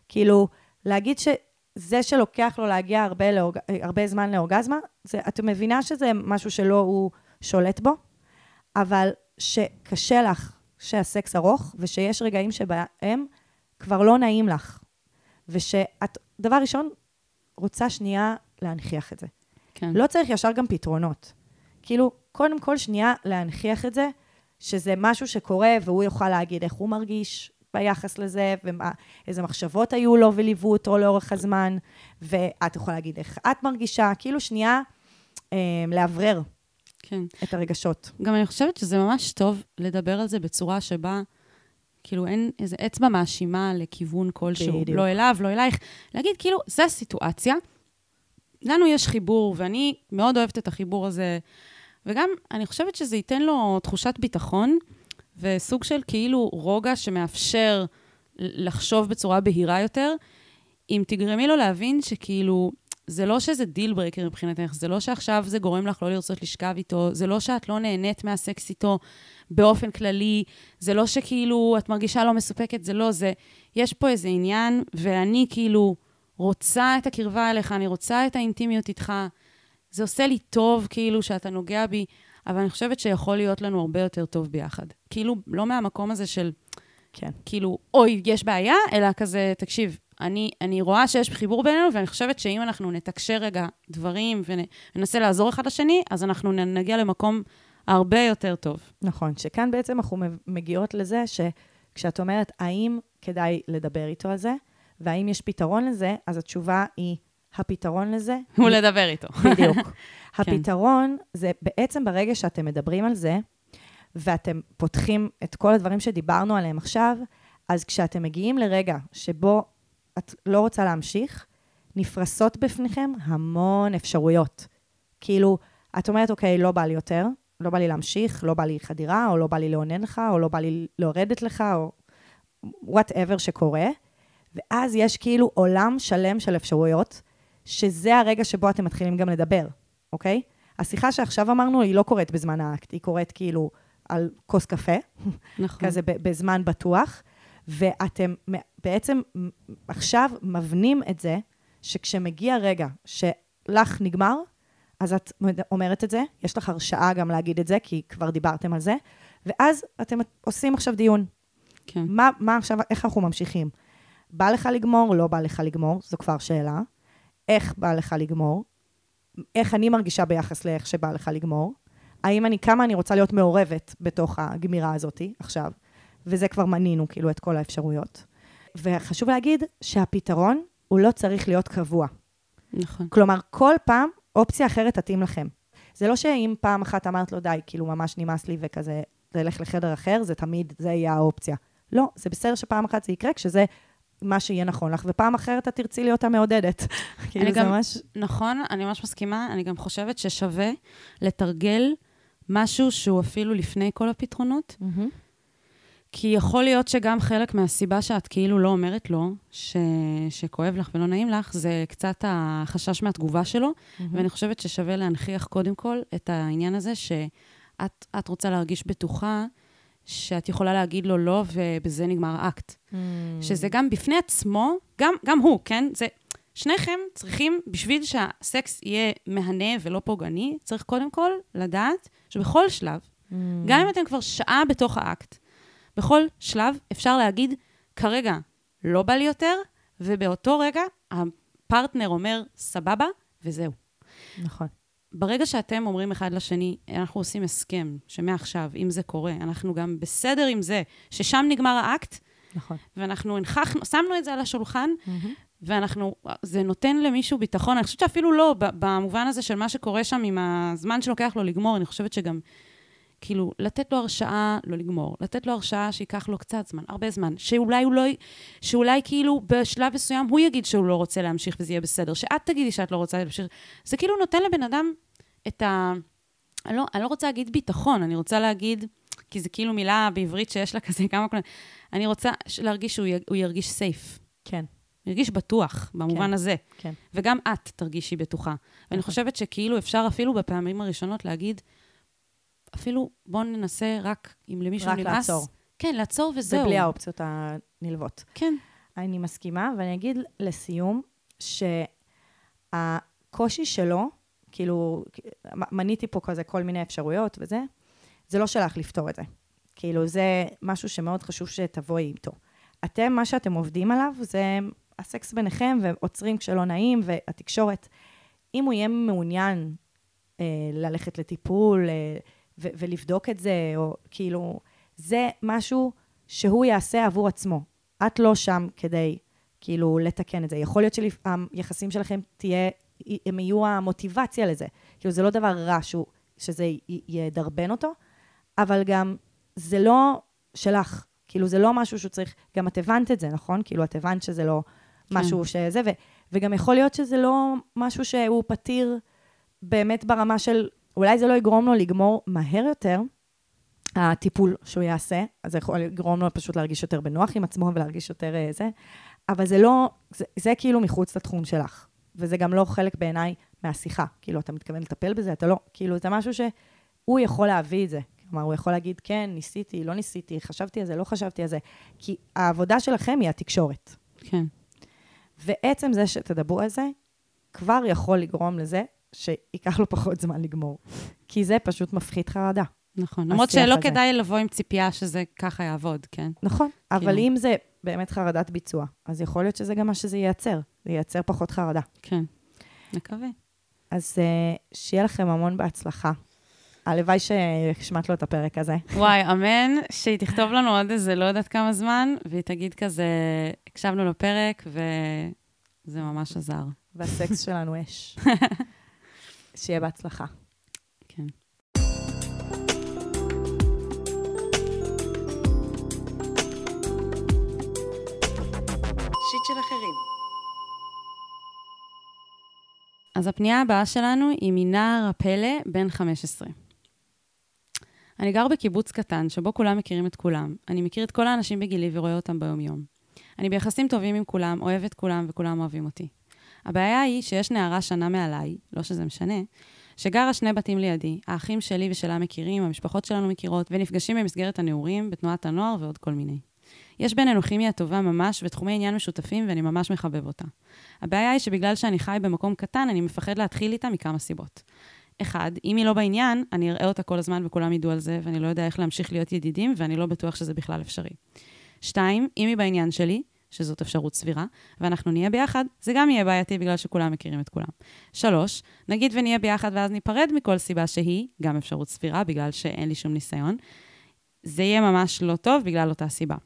כאילו, להגיד שזה שלוקח לו להגיע הרבה, לאורג... הרבה זמן לאורגזמה, זה, את מבינה שזה משהו שלא הוא שולט בו, אבל שקשה לך שהסקס ארוך, ושיש רגעים שבהם כבר לא נעים לך. ושאת, דבר ראשון, רוצה שנייה להנכיח את זה. כן. לא צריך ישר גם פתרונות. כאילו, קודם כל שנייה להנכיח את זה, שזה משהו שקורה, והוא יוכל להגיד איך הוא מרגיש ביחס לזה, ואיזה מחשבות היו לו וליוו אותו לאורך הזמן, ואת יכולה להגיד איך את מרגישה, כאילו שנייה אה, לאוורר כן. את הרגשות. גם אני חושבת שזה ממש טוב לדבר על זה בצורה שבה, כאילו, אין איזה אצבע מאשימה לכיוון כלשהו. בדיוק. לא אליו, לא אלייך. להגיד, כאילו, זו הסיטואציה, לנו יש חיבור, ואני מאוד אוהבת את החיבור הזה, וגם, אני חושבת שזה ייתן לו תחושת ביטחון, וסוג של כאילו רוגע שמאפשר לחשוב בצורה בהירה יותר, אם תגרמי לו להבין שכאילו, זה לא שזה deal breaker מבחינתך, זה לא שעכשיו זה גורם לך לא לרצות לשכב איתו, זה לא שאת לא נהנית מהסקס איתו באופן כללי, זה לא שכאילו את מרגישה לא מסופקת, זה לא זה. יש פה איזה עניין, ואני כאילו רוצה את הקרבה אליך, אני רוצה את האינטימיות איתך. זה עושה לי טוב כאילו שאתה נוגע בי, אבל אני חושבת שיכול להיות לנו הרבה יותר טוב ביחד. כאילו, לא מהמקום הזה של, כן. כאילו, אוי, יש בעיה, אלא כזה, תקשיב, אני, אני רואה שיש חיבור בינינו, ואני חושבת שאם אנחנו נתקשר רגע דברים וננסה לעזור אחד לשני, אז אנחנו נגיע למקום הרבה יותר טוב. נכון, שכאן בעצם אנחנו מגיעות לזה שכשאת אומרת, האם כדאי לדבר איתו על זה, והאם יש פתרון לזה, אז התשובה היא, הפתרון לזה הוא לדבר איתו. בדיוק. הפתרון זה בעצם ברגע שאתם מדברים על זה, ואתם פותחים את כל הדברים שדיברנו עליהם עכשיו, אז כשאתם מגיעים לרגע שבו את לא רוצה להמשיך, נפרסות בפניכם המון אפשרויות. כאילו, את אומרת, אוקיי, לא בא לי יותר, לא בא לי להמשיך, לא בא לי חדירה, או לא בא לי לאונן לך, או לא בא לי לרדת לך, או whatever שקורה, ואז יש כאילו עולם שלם של אפשרויות, שזה הרגע שבו אתם מתחילים גם לדבר, אוקיי? השיחה שעכשיו אמרנו, היא לא קורית בזמן האקט, היא קורית כאילו על כוס קפה, נכון. כזה בזמן בטוח, ואתם בעצם עכשיו מבנים את זה, שכשמגיע רגע שלך נגמר, אז את אומרת את זה, יש לך הרשאה גם להגיד את זה, כי כבר דיברתם על זה, ואז אתם עושים עכשיו דיון. כן. מה, מה עכשיו, איך אנחנו ממשיכים? בא לך לגמור, לא בא לך לגמור, זו כבר שאלה. איך בא לך לגמור? איך אני מרגישה ביחס לאיך שבא לך לגמור? האם אני, כמה אני רוצה להיות מעורבת בתוך הגמירה הזאתי עכשיו? וזה כבר מנינו, כאילו, את כל האפשרויות. וחשוב להגיד שהפתרון הוא לא צריך להיות קבוע. נכון. כלומר, כל פעם אופציה אחרת תתאים לכם. זה לא שאם פעם אחת אמרת לו, די, כאילו, ממש נמאס לי וכזה, תלך לחדר אחר, זה תמיד, זה יהיה האופציה. לא, זה בסדר שפעם אחת זה יקרה, כשזה מה שיהיה נכון לך, ופעם אחרת את תרצי להיות המעודדת. כאילו, זה ממש... נכון, אני ממש מסכימה. אני גם חושבת ששווה לתרגל משהו שהוא אפילו לפני כל הפתרונות. כי יכול להיות שגם חלק מהסיבה שאת כאילו לא אומרת לו, ש... שכואב לך ולא נעים לך, זה קצת החשש מהתגובה שלו, ואני חושבת ששווה להנכיח קודם כל את העניין הזה שאת את רוצה להרגיש בטוחה שאת יכולה להגיד לו לא, ובזה נגמר האקט. שזה גם בפני עצמו, גם, גם הוא, כן? זה, שניכם צריכים, בשביל שהסקס יהיה מהנה ולא פוגעני, צריך קודם כל לדעת שבכל שלב, גם אם אתם כבר שעה בתוך האקט, בכל שלב אפשר להגיד, כרגע לא בא לי יותר, ובאותו רגע הפרטנר אומר, סבבה, וזהו. נכון. ברגע שאתם אומרים אחד לשני, אנחנו עושים הסכם, שמעכשיו, אם זה קורה, אנחנו גם בסדר עם זה, ששם נגמר האקט, נכון. ואנחנו הנכחנו, שמנו את זה על השולחן, ואנחנו, זה נותן למישהו ביטחון. אני חושבת שאפילו לא, במובן הזה של מה שקורה שם עם הזמן שלוקח לו לגמור, אני חושבת שגם, כאילו, לתת לו הרשאה לא לגמור, לתת לו הרשאה שייקח לו קצת זמן, הרבה זמן, שאולי הוא לא, שאולי כאילו בשלב מסוים הוא יגיד שהוא לא רוצה להמשיך וזה יהיה בסדר, שאת תגידי שאת לא רוצה להמשיך. זה כאילו נותן לבן אדם את ה... אני לא, אני לא רוצה להגיד ביטחון, אני רוצה להגיד, כי זה כאילו מילה בעברית שיש לה כזה כמה... קולות. אני רוצה להרגיש שהוא י- ירגיש סייף. כן, ירגיש בטוח, במובן כן. הזה. כן. וגם את תרגישי בטוחה. ואני נכון. חושבת שכאילו אפשר אפילו בפעמים הראשונות להגיד, אפילו בואו ננסה רק אם למישהו רק נמאס. לעצור. כן, לעצור וזהו. זה בלי האופציות הנלוות. כן, אני מסכימה, ואני אגיד לסיום, שהקושי שלו, כאילו, מניתי פה כזה כל מיני אפשרויות וזה, זה לא שלך לפתור את זה. כאילו, זה משהו שמאוד חשוב שתבואי איתו. אתם, מה שאתם עובדים עליו, זה הסקס ביניכם, ועוצרים כשלא נעים, והתקשורת. אם הוא יהיה מעוניין אה, ללכת לטיפול אה, ו- ולבדוק את זה, או כאילו, זה משהו שהוא יעשה עבור עצמו. את לא שם כדי, כאילו, לתקן את זה. יכול להיות שהיחסים שלכם תהיה, הם יהיו המוטיבציה לזה. כאילו, זה לא דבר רע שהוא, שזה י- ידרבן אותו, אבל גם זה לא שלך. כאילו, זה לא משהו שהוא צריך, גם את הבנת את זה, נכון? כאילו, את הבנת שזה לא משהו שזה, ו, וגם יכול להיות שזה לא משהו שהוא פתיר באמת ברמה של, אולי זה לא יגרום לו לגמור מהר יותר, הטיפול שהוא יעשה, אז זה יכול לגרום לו פשוט להרגיש יותר בנוח עם עצמו ולהרגיש יותר אה, זה, אבל זה לא, זה, זה כאילו מחוץ לתחום שלך, וזה גם לא חלק בעיניי מהשיחה. כאילו, אתה מתכוון לטפל בזה, אתה לא, כאילו, זה משהו שהוא יכול להביא את זה. כלומר, הוא יכול להגיד, כן, ניסיתי, לא ניסיתי, חשבתי על זה, לא חשבתי על זה, כי העבודה שלכם היא התקשורת. כן. ועצם זה שתדברו על זה, כבר יכול לגרום לזה שייקח לו פחות זמן לגמור. כי זה פשוט מפחית חרדה. נכון. למרות שלא הזה. כדאי לבוא עם ציפייה שזה ככה יעבוד, כן. נכון, אבל כאילו. אם זה באמת חרדת ביצוע, אז יכול להיות שזה גם מה שזה ייצר. זה ייצר פחות חרדה. כן. נקווה. אז uh, שיהיה לכם המון בהצלחה. הלוואי שהשמעת לו את הפרק הזה. וואי, אמן, שהיא תכתוב לנו עוד איזה לא יודעת כמה זמן, והיא תגיד כזה, הקשבנו לפרק, וזה ממש עזר. והסקס שלנו אש. שיהיה בהצלחה. כן. שיט של אחרים. אז הפנייה הבאה שלנו היא מנער הפלא, בן 15. אני גר בקיבוץ קטן, שבו כולם מכירים את כולם. אני מכיר את כל האנשים בגילי ורואה אותם ביום-יום. אני ביחסים טובים עם כולם, אוהב את כולם וכולם אוהבים אותי. הבעיה היא שיש נערה שנה מעליי, לא שזה משנה, שגרה שני בתים לידי. האחים שלי ושלה מכירים, המשפחות שלנו מכירות, ונפגשים במסגרת הנעורים, בתנועת הנוער ועוד כל מיני. יש בינינו כימיה טובה ממש ותחומי עניין משותפים, ואני ממש מחבב אותה. הבעיה היא שבגלל שאני חי במקום קטן, אני מפחד להתחיל איתה מכמה סיבות. אחד, אם היא לא בעניין, אני אראה אותה כל הזמן וכולם ידעו על זה, ואני לא יודע איך להמשיך להיות ידידים, ואני לא בטוח שזה בכלל אפשרי. שתיים, אם היא בעניין שלי, שזאת אפשרות סבירה, ואנחנו נהיה ביחד, זה גם יהיה בעייתי בגלל שכולם מכירים את כולם. שלוש, נגיד ונהיה ביחד ואז ניפרד מכל סיבה שהיא, גם אפשרות סבירה, בגלל שאין לי שום ניסיון, זה יהיה ממש לא טוב בגלל אותה סיבה.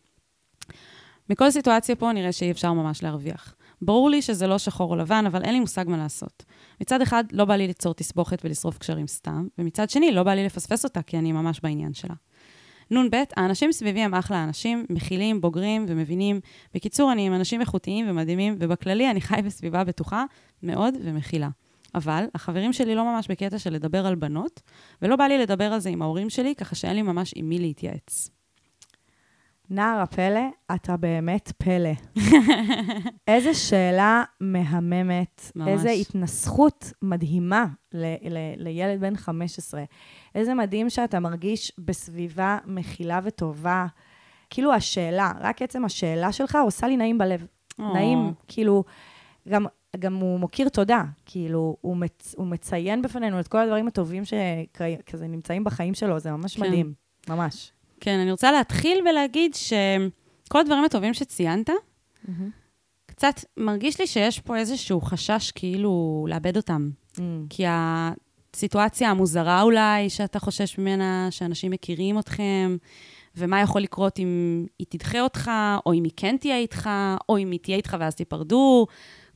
מכל סיטואציה פה נראה שאי אפשר ממש להרוויח. ברור לי שזה לא שחור או לבן, אבל אין לי מושג מה לעשות. מצד אחד, לא בא לי ליצור תסבוכת ולשרוף קשרים סתם, ומצד שני, לא בא לי לפספס אותה, כי אני ממש בעניין שלה. נ"ב, האנשים סביבי הם אחלה אנשים, מכילים, בוגרים ומבינים. בקיצור, אני עם אנשים איכותיים ומדהימים, ובכללי אני חי בסביבה בטוחה מאוד ומכילה. אבל החברים שלי לא ממש בקטע של לדבר על בנות, ולא בא לי לדבר על זה עם ההורים שלי, ככה שאין לי ממש עם מי להתייעץ. נער הפלא, אתה באמת פלא. איזה שאלה מהממת, ממש. איזה התנסחות מדהימה ל- ל- לילד בן 15. איזה מדהים שאתה מרגיש בסביבה מכילה וטובה. כאילו השאלה, רק עצם השאלה שלך עושה לי נעים בלב. או. נעים, כאילו, גם, גם הוא מוקיר תודה, כאילו, הוא, מצ, הוא מציין בפנינו את כל הדברים הטובים שכזה נמצאים בחיים שלו, זה ממש כן. מדהים, ממש. כן, אני רוצה להתחיל ולהגיד שכל הדברים הטובים שציינת, קצת מרגיש לי שיש פה איזשהו חשש כאילו לאבד אותם. Mm, כי הסיטואציה המוזרה אולי, שאתה חושש ממנה, שאנשים מכירים אתכם, ומה יכול לקרות אם היא תדחה אותך, או אם היא כן תהיה איתך, או אם היא תהיה איתך ואז תיפרדו.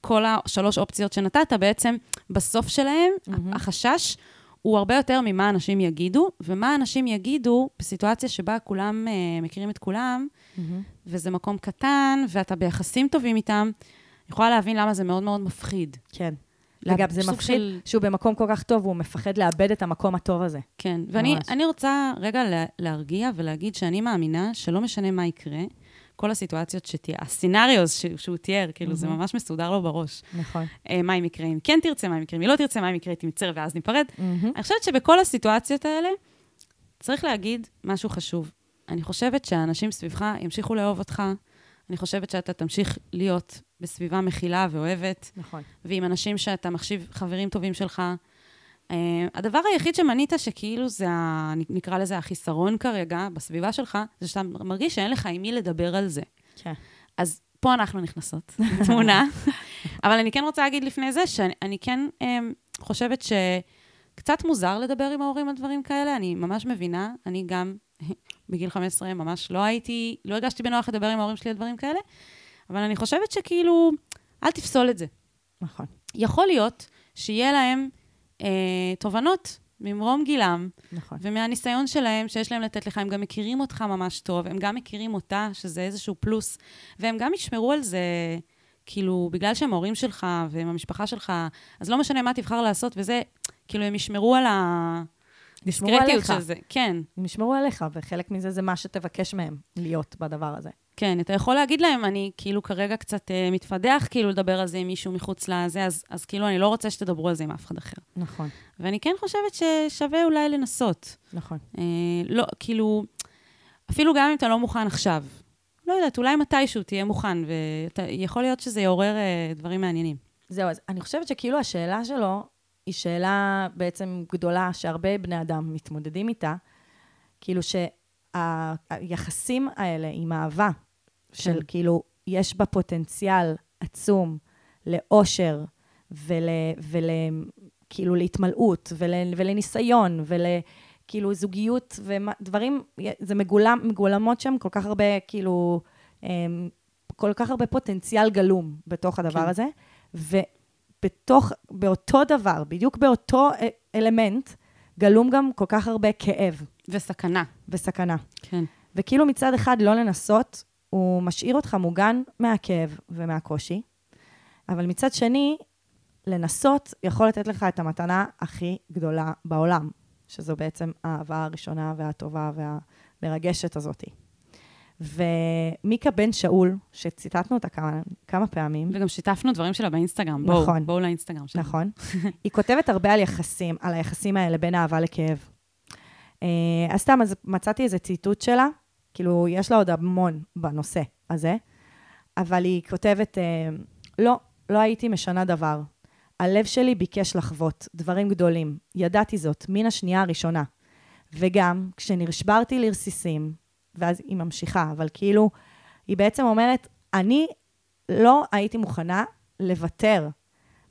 כל השלוש אופציות שנתת, בעצם בסוף שלהם, מהמם. החשש הוא הרבה יותר ממה אנשים יגידו, ומה אנשים יגידו בסיטואציה שבה כולם uh, מכירים את כולם, מהמם. וזה מקום קטן, ואתה ביחסים טובים איתם, אני יכולה להבין למה זה מאוד מאוד מפחיד. כן. וגם זה מפחיד של- שהוא במקום כל כך טוב, והוא מפחד לאבד את המקום הטוב הזה. כן, ואני. אני רוצה רגע לה, להרגיע ולהגיד שאני מאמינה שלא משנה מה יקרה, כל הסיטואציות שתהיה, הסצנריוז ש- שהוא תיאר, כאילו, זה מהמם. ממש מסודר לו בראש. נכון. אה, מה אם יקרה אם כן תרצה, מה אם יקרה אם היא לא תרצה, מה אם יקרה תמצא ואז ניפרד. אני חושבת שבכל הסיטואציות האלה, צריך להגיד משהו חשוב. אני חושבת שהאנשים סביבך ימשיכו לאהוב אותך, אני חושבת שאתה תמשיך להיות בסביבה מכילה ואוהבת, נכון. ועם אנשים שאתה מחשיב חברים טובים שלך. Uh, הדבר היחיד שמנית שכאילו זה, ה, נקרא לזה החיסרון כרגע בסביבה שלך, זה שאתה מרגיש שאין לך עם מי לדבר על זה. כן. אז פה אנחנו נכנסות לתמונה. אבל אני כן רוצה להגיד לפני זה, שאני אני כן um, חושבת שקצת מוזר לדבר עם ההורים על דברים כאלה, אני ממש מבינה, אני גם בגיל 15 ממש לא הייתי, לא הרגשתי בנוח לדבר עם ההורים שלי על דברים כאלה, אבל אני חושבת שכאילו, אל תפסול את זה. נכון. יכול להיות שיהיה להם אה, תובנות ממרום גילם, נכון. ומהניסיון שלהם שיש להם לתת לך, הם גם מכירים אותך ממש טוב, הם גם מכירים אותה, שזה איזשהו פלוס, והם גם ישמרו על זה, כאילו, בגלל שהם ההורים שלך והם המשפחה שלך, אז לא משנה מה תבחר לעשות, וזה, כאילו, הם ישמרו על ישמרו הדיסקרטיות עליך. של זה. כן, הם ישמרו עליך, וחלק מזה זה מה שתבקש מהם להיות בדבר הזה. כן, אתה יכול להגיד להם, אני כאילו כרגע קצת אה, מתפדח, כאילו, לדבר על זה עם מישהו מחוץ לזה, אז, אז כאילו, אני לא רוצה שתדברו על זה עם אף אחד אחר. נכון. ואני כן חושבת ששווה אולי לנסות. נכון. אה, לא, כאילו, אפילו גם אם אתה לא מוכן עכשיו. לא יודעת, אולי מתישהו תהיה מוכן, ויכול להיות שזה יעורר אה, דברים מעניינים. זהו, אז אני חושבת שכאילו השאלה שלו היא שאלה בעצם גדולה שהרבה בני אדם מתמודדים איתה, כאילו שהיחסים האלה עם אהבה, של כן. כאילו, יש בה פוטנציאל עצום לאושר ול... ול כאילו להתמלאות ול, ולניסיון ולכאילו זוגיות ודברים, זה מגולם, מגולמות שם כל כך הרבה כאילו, אמ, כל כך הרבה פוטנציאל גלום בתוך הדבר כן. הזה, ובתוך, באותו דבר, בדיוק באותו א- אלמנט, גלום גם כל כך הרבה כאב וסכנה. וסכנה. כן. וכאילו מצד אחד לא לנסות, הוא משאיר אותך מוגן מהכאב ומהקושי, אבל מצד שני, לנסות יכול לתת לך את המתנה הכי גדולה בעולם, שזו בעצם האהבה הראשונה והטובה והמרגשת הזאתי. ומיקה בן שאול, שציטטנו אותה כמה, כמה פעמים, וגם שיתפנו דברים שלה באינסטגרם. בואו, נכון. בואו לאינסטגרם שלה. נכון, היא כותבת הרבה על יחסים, על היחסים האלה בין אהבה לכאב. אה, אז סתם, אז מצאתי איזה ציטוט שלה, כאילו, יש לה עוד המון בנושא הזה, אבל היא כותבת, אה, לא, לא הייתי משנה דבר. הלב שלי ביקש לחוות דברים גדולים, ידעתי זאת מן השנייה הראשונה. וגם, כשנשברתי לרסיסים, ואז היא ממשיכה, אבל כאילו, היא בעצם אומרת, אני לא הייתי מוכנה לוותר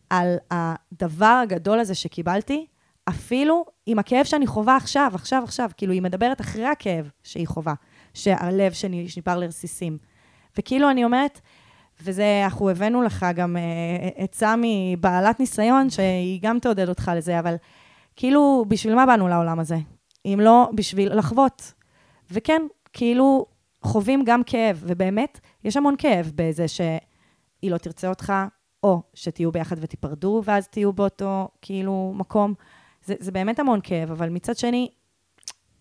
על הדבר הגדול הזה שקיבלתי, אפילו עם הכאב שאני חווה עכשיו, עכשיו, עכשיו. כאילו, היא מדברת אחרי הכאב שהיא חווה, שהלב שלי נשבר לרסיסים. וכאילו, אני אומרת, וזה, אנחנו הבאנו לך גם אה, עצה מבעלת ניסיון, שהיא גם תעודד אותך לזה, אבל כאילו, בשביל מה באנו לעולם הזה? אם לא בשביל לחוות. וכן, כאילו, חווים גם כאב, ובאמת, יש המון כאב בזה שהיא לא תרצה אותך, או שתהיו ביחד ותיפרדו, ואז תהיו באותו, כאילו, מקום. זה, זה באמת המון כאב, אבל מצד שני,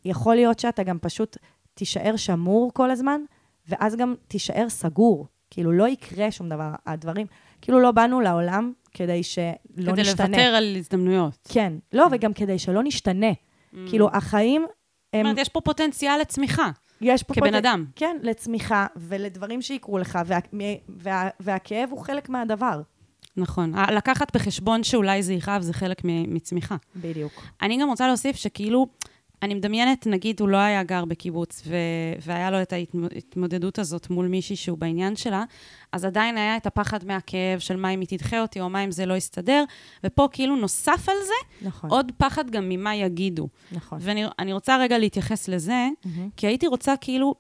יכול להיות שאתה גם פשוט תישאר שמור כל הזמן, ואז גם תישאר סגור. כאילו, לא יקרה שום דבר. הדברים, כאילו, לא באנו לעולם כדי שלא כדי נשתנה. לוותר על הזדמנויות. כן. לא, וגם כדי שלא נשתנה. כאילו, החיים זאת הם... אומרת, יש פה פוטנציאל לצמיחה, יש פה... כבן פוט- אדם. כן, לצמיחה ולדברים שיקרו לך, וה, וה, וה, והכאב הוא חלק מהדבר. נכון. לקחת בחשבון שאולי זה יכאב, זה חלק מצמיחה. בדיוק. אני גם רוצה להוסיף שכאילו, אני מדמיינת, נגיד, הוא לא היה גר בקיבוץ, ו- והיה לו את ההתמודדות הזאת מול מישהי שהוא בעניין שלה, אז עדיין היה את הפחד מהכאב של מה אם היא תדחה אותי, או מה אם זה לא יסתדר, ופה כאילו נוסף על זה, נכון. עוד פחד גם ממה יגידו. נכון. ואני אני רוצה רגע להתייחס לזה, מהמם. כי הייתי רוצה כאילו,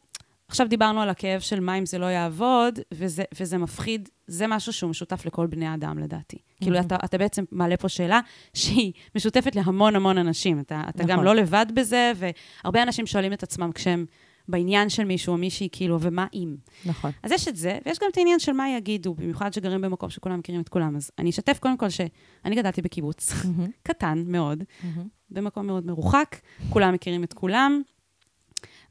עכשיו דיברנו על הכאב של מה אם זה לא יעבוד, וזה, וזה מפחיד, זה משהו שהוא משותף לכל בני האדם, לדעתי. כאילו, אתה, אתה בעצם מעלה פה שאלה שהיא משותפת להמון המון אנשים. אתה, אתה גם נכון. לא לבד בזה, והרבה אנשים שואלים את עצמם כשהם בעניין של מישהו או מישהי, כאילו, ומה אם? נכון. אז יש את זה, ויש גם את העניין של מה יגידו, במיוחד שגרים במקום שכולם מכירים את כולם. אז אני אשתף קודם כל שאני גדלתי בקיבוץ, מהמם. קטן מאוד, מהמם. במקום מאוד מרוחק, כולם מכירים את כולם.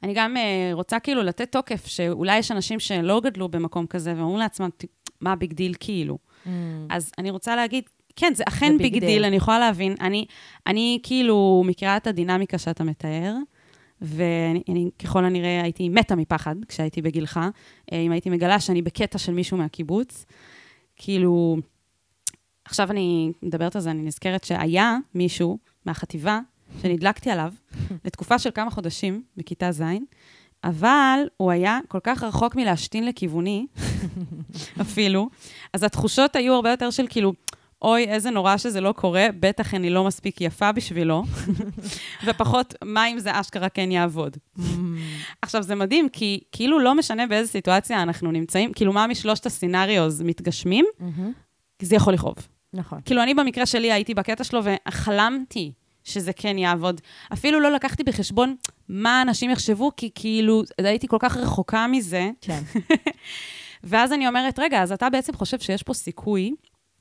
אני גם uh, רוצה כאילו לתת תוקף, שאולי יש אנשים שלא גדלו במקום כזה, ואומרים לעצמם, "ת- מה ה big deal כאילו? מהמם. אז אני רוצה להגיד, כן, זה אכן big big deal. אני יכולה להבין. אני, אני כאילו מכירה את הדינמיקה שאתה מתאר, ואני אני, ככל הנראה הייתי מתה מפחד כשהייתי בגילך, אה, אם הייתי מגלה שאני בקטע של מישהו מהקיבוץ. כאילו, עכשיו אני מדברת על זה, אני נזכרת שהיה מישהו מהחטיבה שנדלקתי עליו לתקופה של כמה חודשים בכיתה ז', אבל הוא היה כל כך רחוק מלהשתין לכיווני, אפילו, אז התחושות היו הרבה יותר של כאילו, אוי, איזה נורא שזה לא קורה, בטח אני לא מספיק יפה בשבילו, ופחות, מה אם זה אשכרה כן יעבוד. עכשיו, זה מדהים, כי כאילו לא משנה באיזה סיטואציה אנחנו נמצאים, כאילו מה משלושת הסצנריוז מתגשמים, מהמם. זה יכול לכאוב. נכון. כאילו, אני במקרה שלי הייתי בקטע שלו וחלמתי שזה כן יעבוד. אפילו לא לקחתי בחשבון מה אנשים יחשבו, כי כאילו, הייתי כל כך רחוקה מזה. כן. ואז אני אומרת, רגע, אז אתה בעצם חושב שיש פה סיכוי,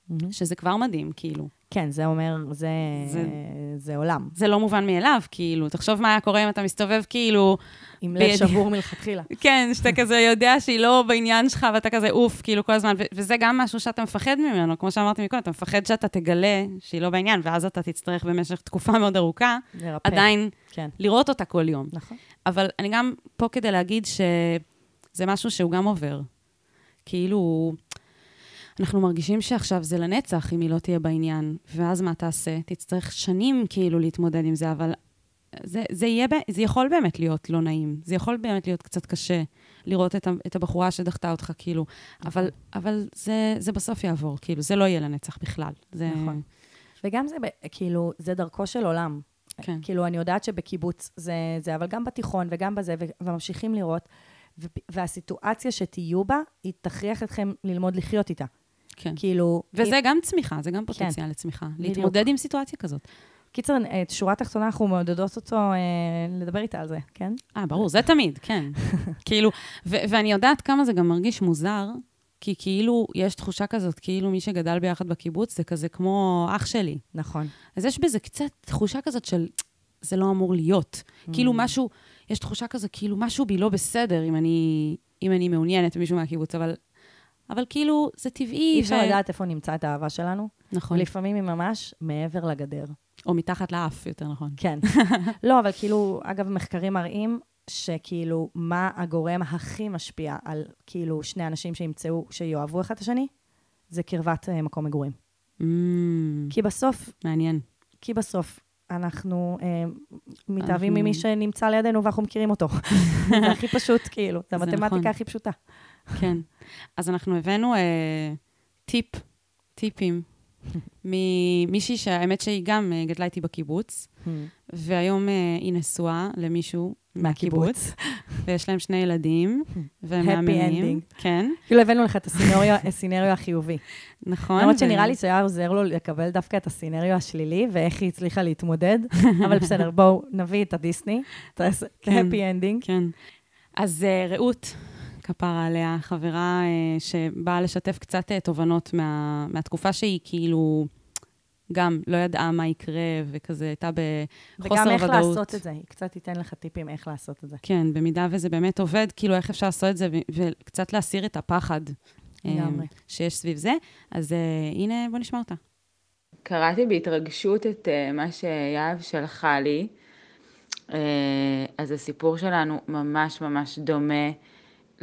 מהמם. שזה כבר מדהים, כאילו. כן, זה אומר, זה, זה- זה עולם. זה לא מובן מאליו, כאילו. תחשוב מה היה קורה אם אתה מסתובב, כאילו, עם לב שבור מלכתחילה. כן, שאתה כזה יודע שהיא לא בעניין שלך, ואתה כזה אוף, כאילו, כל הזמן, ו- וזה גם משהו שאתה מפחד ממנו, כמו שאמרתי מקודם, אתה מפחד שאתה תגלה שהיא לא בעניין, ואז אתה תצטרך במשך תקופה מאוד ארוכה, לרפא. עדיין כן. לראות אותה כל יום. נכון. אבל אני גם פה כדי להגיד שזה משהו שהוא גם עובר. כאילו, אנחנו מרגישים שעכשיו זה לנצח אם היא לא תהיה בעניין, ואז מה תעשה? תצטרך שנים כאילו להתמודד עם זה, אבל זה, זה, יהיה, זה יכול באמת להיות לא נעים. זה יכול באמת להיות קצת קשה לראות את, את הבחורה שדחתה אותך, כאילו. אבל, אבל זה, זה בסוף יעבור, כאילו, זה לא יהיה לנצח בכלל. זה... נכון. וגם זה, כאילו, זה דרכו של עולם. כן. כאילו, אני יודעת שבקיבוץ זה, זה, אבל גם בתיכון וגם בזה, וממשיכים לראות, והסיטואציה שתהיו בה, היא תכריח אתכם ללמוד לחיות איתה. כן. כאילו... וזה גם צמיחה, זה גם פוטנציאל לצמיחה. בדיוק. להתמודד עם סיטואציה כזאת. קיצר, את שורה תחתונה, אנחנו מעודדות אותו אה, לדבר איתה על זה, כן? אה, ברור, זה תמיד, כן. כאילו, ו- ואני יודעת כמה זה גם מרגיש מוזר, כי כאילו, יש תחושה כזאת, כאילו מי שגדל ביחד בקיבוץ זה כזה כמו אח שלי. נכון. אז יש בזה קצת תחושה כזאת של, זה לא אמור להיות. כאילו Mm. משהו, יש תחושה כזאת, כאילו משהו בי לא בסדר אם אני, אם אני מעוניינת במישהו מהקיבוץ, אבל, אבל כאילו, זה טבעי. אי אפשר ו- לדעת איפה נמצא את האהבה שלנו, נכון. ולפעמים היא ממש מעבר לגדר. או מתחת לאף, יותר נכון. כן. לא, אבל כאילו, אגב, מחקרים מראים שכאילו, מה הגורם הכי משפיע על כאילו שני אנשים שימצאו, שיאהבו אחד את השני? זה קרבת אה, מקום מגורים. Mm, כי בסוף, מעניין. כי בסוף, אנחנו אה, מתאהבים ממי שנמצא לידינו ואנחנו מכירים אותו. זה הכי פשוט, כאילו, זה זה המתמטיקה נכון. הכי פשוטה. כן. אז אנחנו הבאנו אה, טיפ, טיפים ממישהי שהאמת שהיא גם אה, גדלה איתי בקיבוץ, והיום אה, היא נשואה למישהו מהקיבוץ, ויש להם שני ילדים, והם Happy מהממים. ending. כן, כאילו הבאנו לך את הסינריו- הסינריו החיובי. נכון. למרות שנראה לי שהיה עוזר לו לקבל דווקא את הסינריו השלילי, ואיך היא הצליחה להתמודד, אבל בסדר, בואו נביא את הדיסני, את ה- את כן. ה-happy ending. כן. אז אה, רעות, כפרה עליה, חברה אה, שבאה לשתף קצת אה, תובנות מה, מהתקופה שהיא כאילו גם לא ידעה מה יקרה, וכזה הייתה בחוסר וגם ודאות. איך לעשות את זה, היא קצת תיתן לך טיפים איך לעשות את זה. כן, במידה וזה באמת עובד, כאילו איך אפשר לעשות את זה, וקצת להסיר את הפחד אה, לגמרי. שיש סביב זה. אז הנה, בוא נשמע אותה. קראתי בהתרגשות את מה שיהב שלחה לי. אז הסיפור שלנו ממש ממש דומה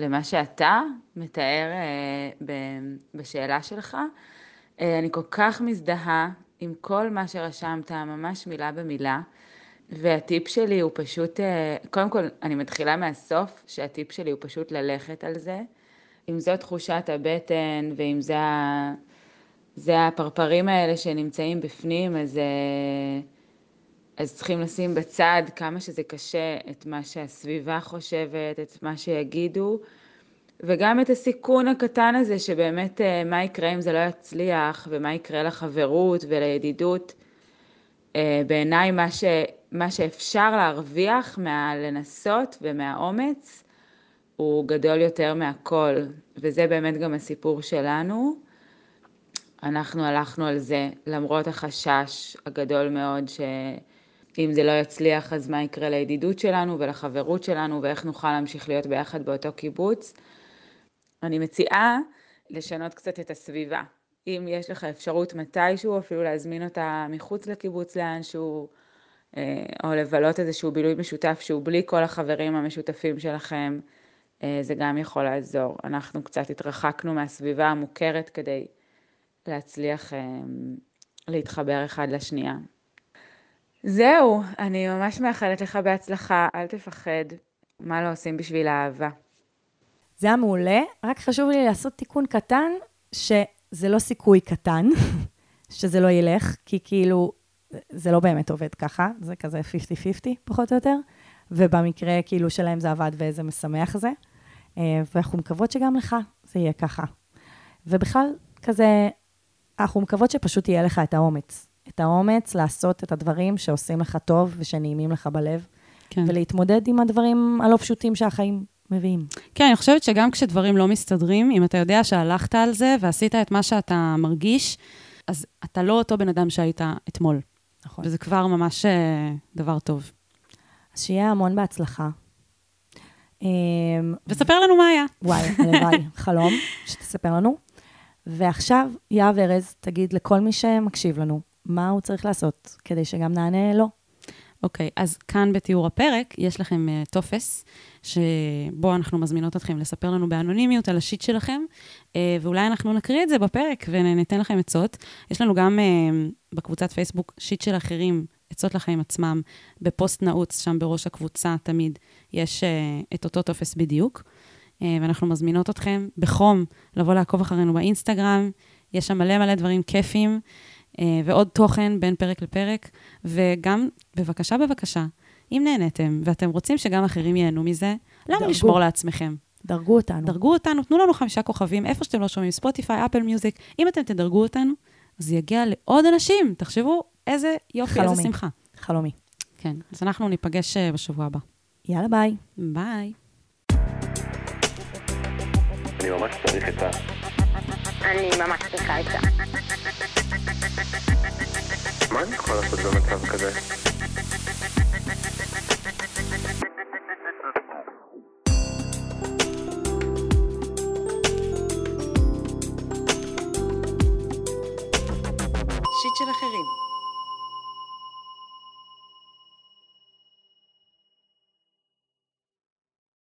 למה שאתה מתאר אה, בשאלה שלך. אה, אני כל כך מזדהה עם כל מה שרשמת, ממש מילה במילה. והטיפ שלי הוא פשוט, אה, קודם כל, אני מתחילה מהסוף, שהטיפ שלי הוא פשוט ללכת על זה. אם זו תחושת הבטן, ואם זה. זה הפרפרים האלה שנמצאים בפנים, אז, אה, אז צריכים לשים בצד כמה שזה קשה את מה שהסביבה חושבת, את מה שיגידו, וגם את הסיכון הקטן הזה שבאמת אה, מה יקרה אם זה לא יצליח, ומה יקרה לחברות ולידידות. אה, בעיניי מה, ש, מה שאפשר להרוויח מהלנסות ומהאומץ הוא גדול יותר מהכל, וזה באמת גם הסיפור שלנו. אנחנו הלכנו על זה למרות החשש הגדול מאוד שאם זה לא יצליח אז מה יקרה לידידות שלנו ולחברות שלנו ואיך נוכל להמשיך להיות ביחד באותו קיבוץ. אני מציעה לשנות קצת את הסביבה. אם יש לך אפשרות מתישהו, אפילו להזמין אותה מחוץ לקיבוץ לאנשהו, אה, או לבלות איזשהו בילוי משותף שהוא בלי כל החברים המשותפים שלכם, אה, זה גם יכול לעזור. אנחנו קצת התרחקנו מהסביבה המוכרת כדי להצליח אה, להתחבר אחד לשנייה. זהו, אני ממש מאחלת לך בהצלחה, אל תפחד. מה לא עושים בשביל האהבה? זה היה מעולה, רק חשוב לי לעשות תיקון קטן, שזה לא סיכוי קטן, שזה לא ילך, כי כאילו, זה לא באמת עובד ככה, זה כזה 50-50 פחות או יותר, ובמקרה כאילו שלהם זה עבד ואיזה משמח זה, אה, ואנחנו מקוות שגם לך זה יהיה ככה. ובכלל, כזה, אנחנו מקוות שפשוט יהיה לך את האומץ. את האומץ לעשות את הדברים שעושים לך טוב ושנעימים לך בלב, כן. ולהתמודד עם הדברים הלא פשוטים שהחיים מביאים. כן, אני חושבת שגם כשדברים לא מסתדרים, אם אתה יודע שהלכת על זה ועשית את מה שאתה מרגיש, אז אתה לא אותו בן אדם שהיית אתמול. נכון. וזה כבר ממש אה, דבר טוב. אז שיהיה המון בהצלחה. אמ, וספר לנו מה היה. וואי, הלוואי, חלום, שתספר לנו. ועכשיו, יהב ארז, תגיד לכל מי שמקשיב לנו, מה הוא צריך לעשות כדי שגם נענה לו. אוקיי, אז כאן בתיאור הפרק יש לכם uh, טופס, שבו אנחנו מזמינות אתכם לספר לנו באנונימיות על ה shit שלכם, uh, ואולי אנחנו נקריא את זה בפרק וניתן לכם עצות. יש לנו גם uh, בקבוצת פייסבוק שיט של אחרים, עצות לחיים עצמם, בפוסט נעוץ, שם בראש הקבוצה תמיד יש uh, את אותו טופס בדיוק. Uh, ואנחנו מזמינות אתכם בחום לבוא לעקוב אחרינו באינסטגרם, יש שם מלא מלא דברים כיפים. אה, ועוד תוכן בין פרק לפרק, וגם, בבקשה, בבקשה, אם נהניתם ואתם רוצים שגם אחרים ייהנו מזה, למה דרגו. לשמור לעצמכם? דרגו אותנו. דרגו אותנו, תנו לנו חמישה כוכבים, איפה שאתם לא שומעים, ספוטיפיי, אפל מיוזיק, אם אתם תדרגו אותנו, אז זה יגיע לעוד אנשים. תחשבו איזה יופי, איזה חלומי. שמחה. חלומי. כן, אז אנחנו ניפגש אה, בשבוע הבא. יאללה, ביי. ביי. אני ממש צריך את ה... אני ממש צריכה עצה. מה אני יכול לעשות במצב כזה? שיט של אחרים.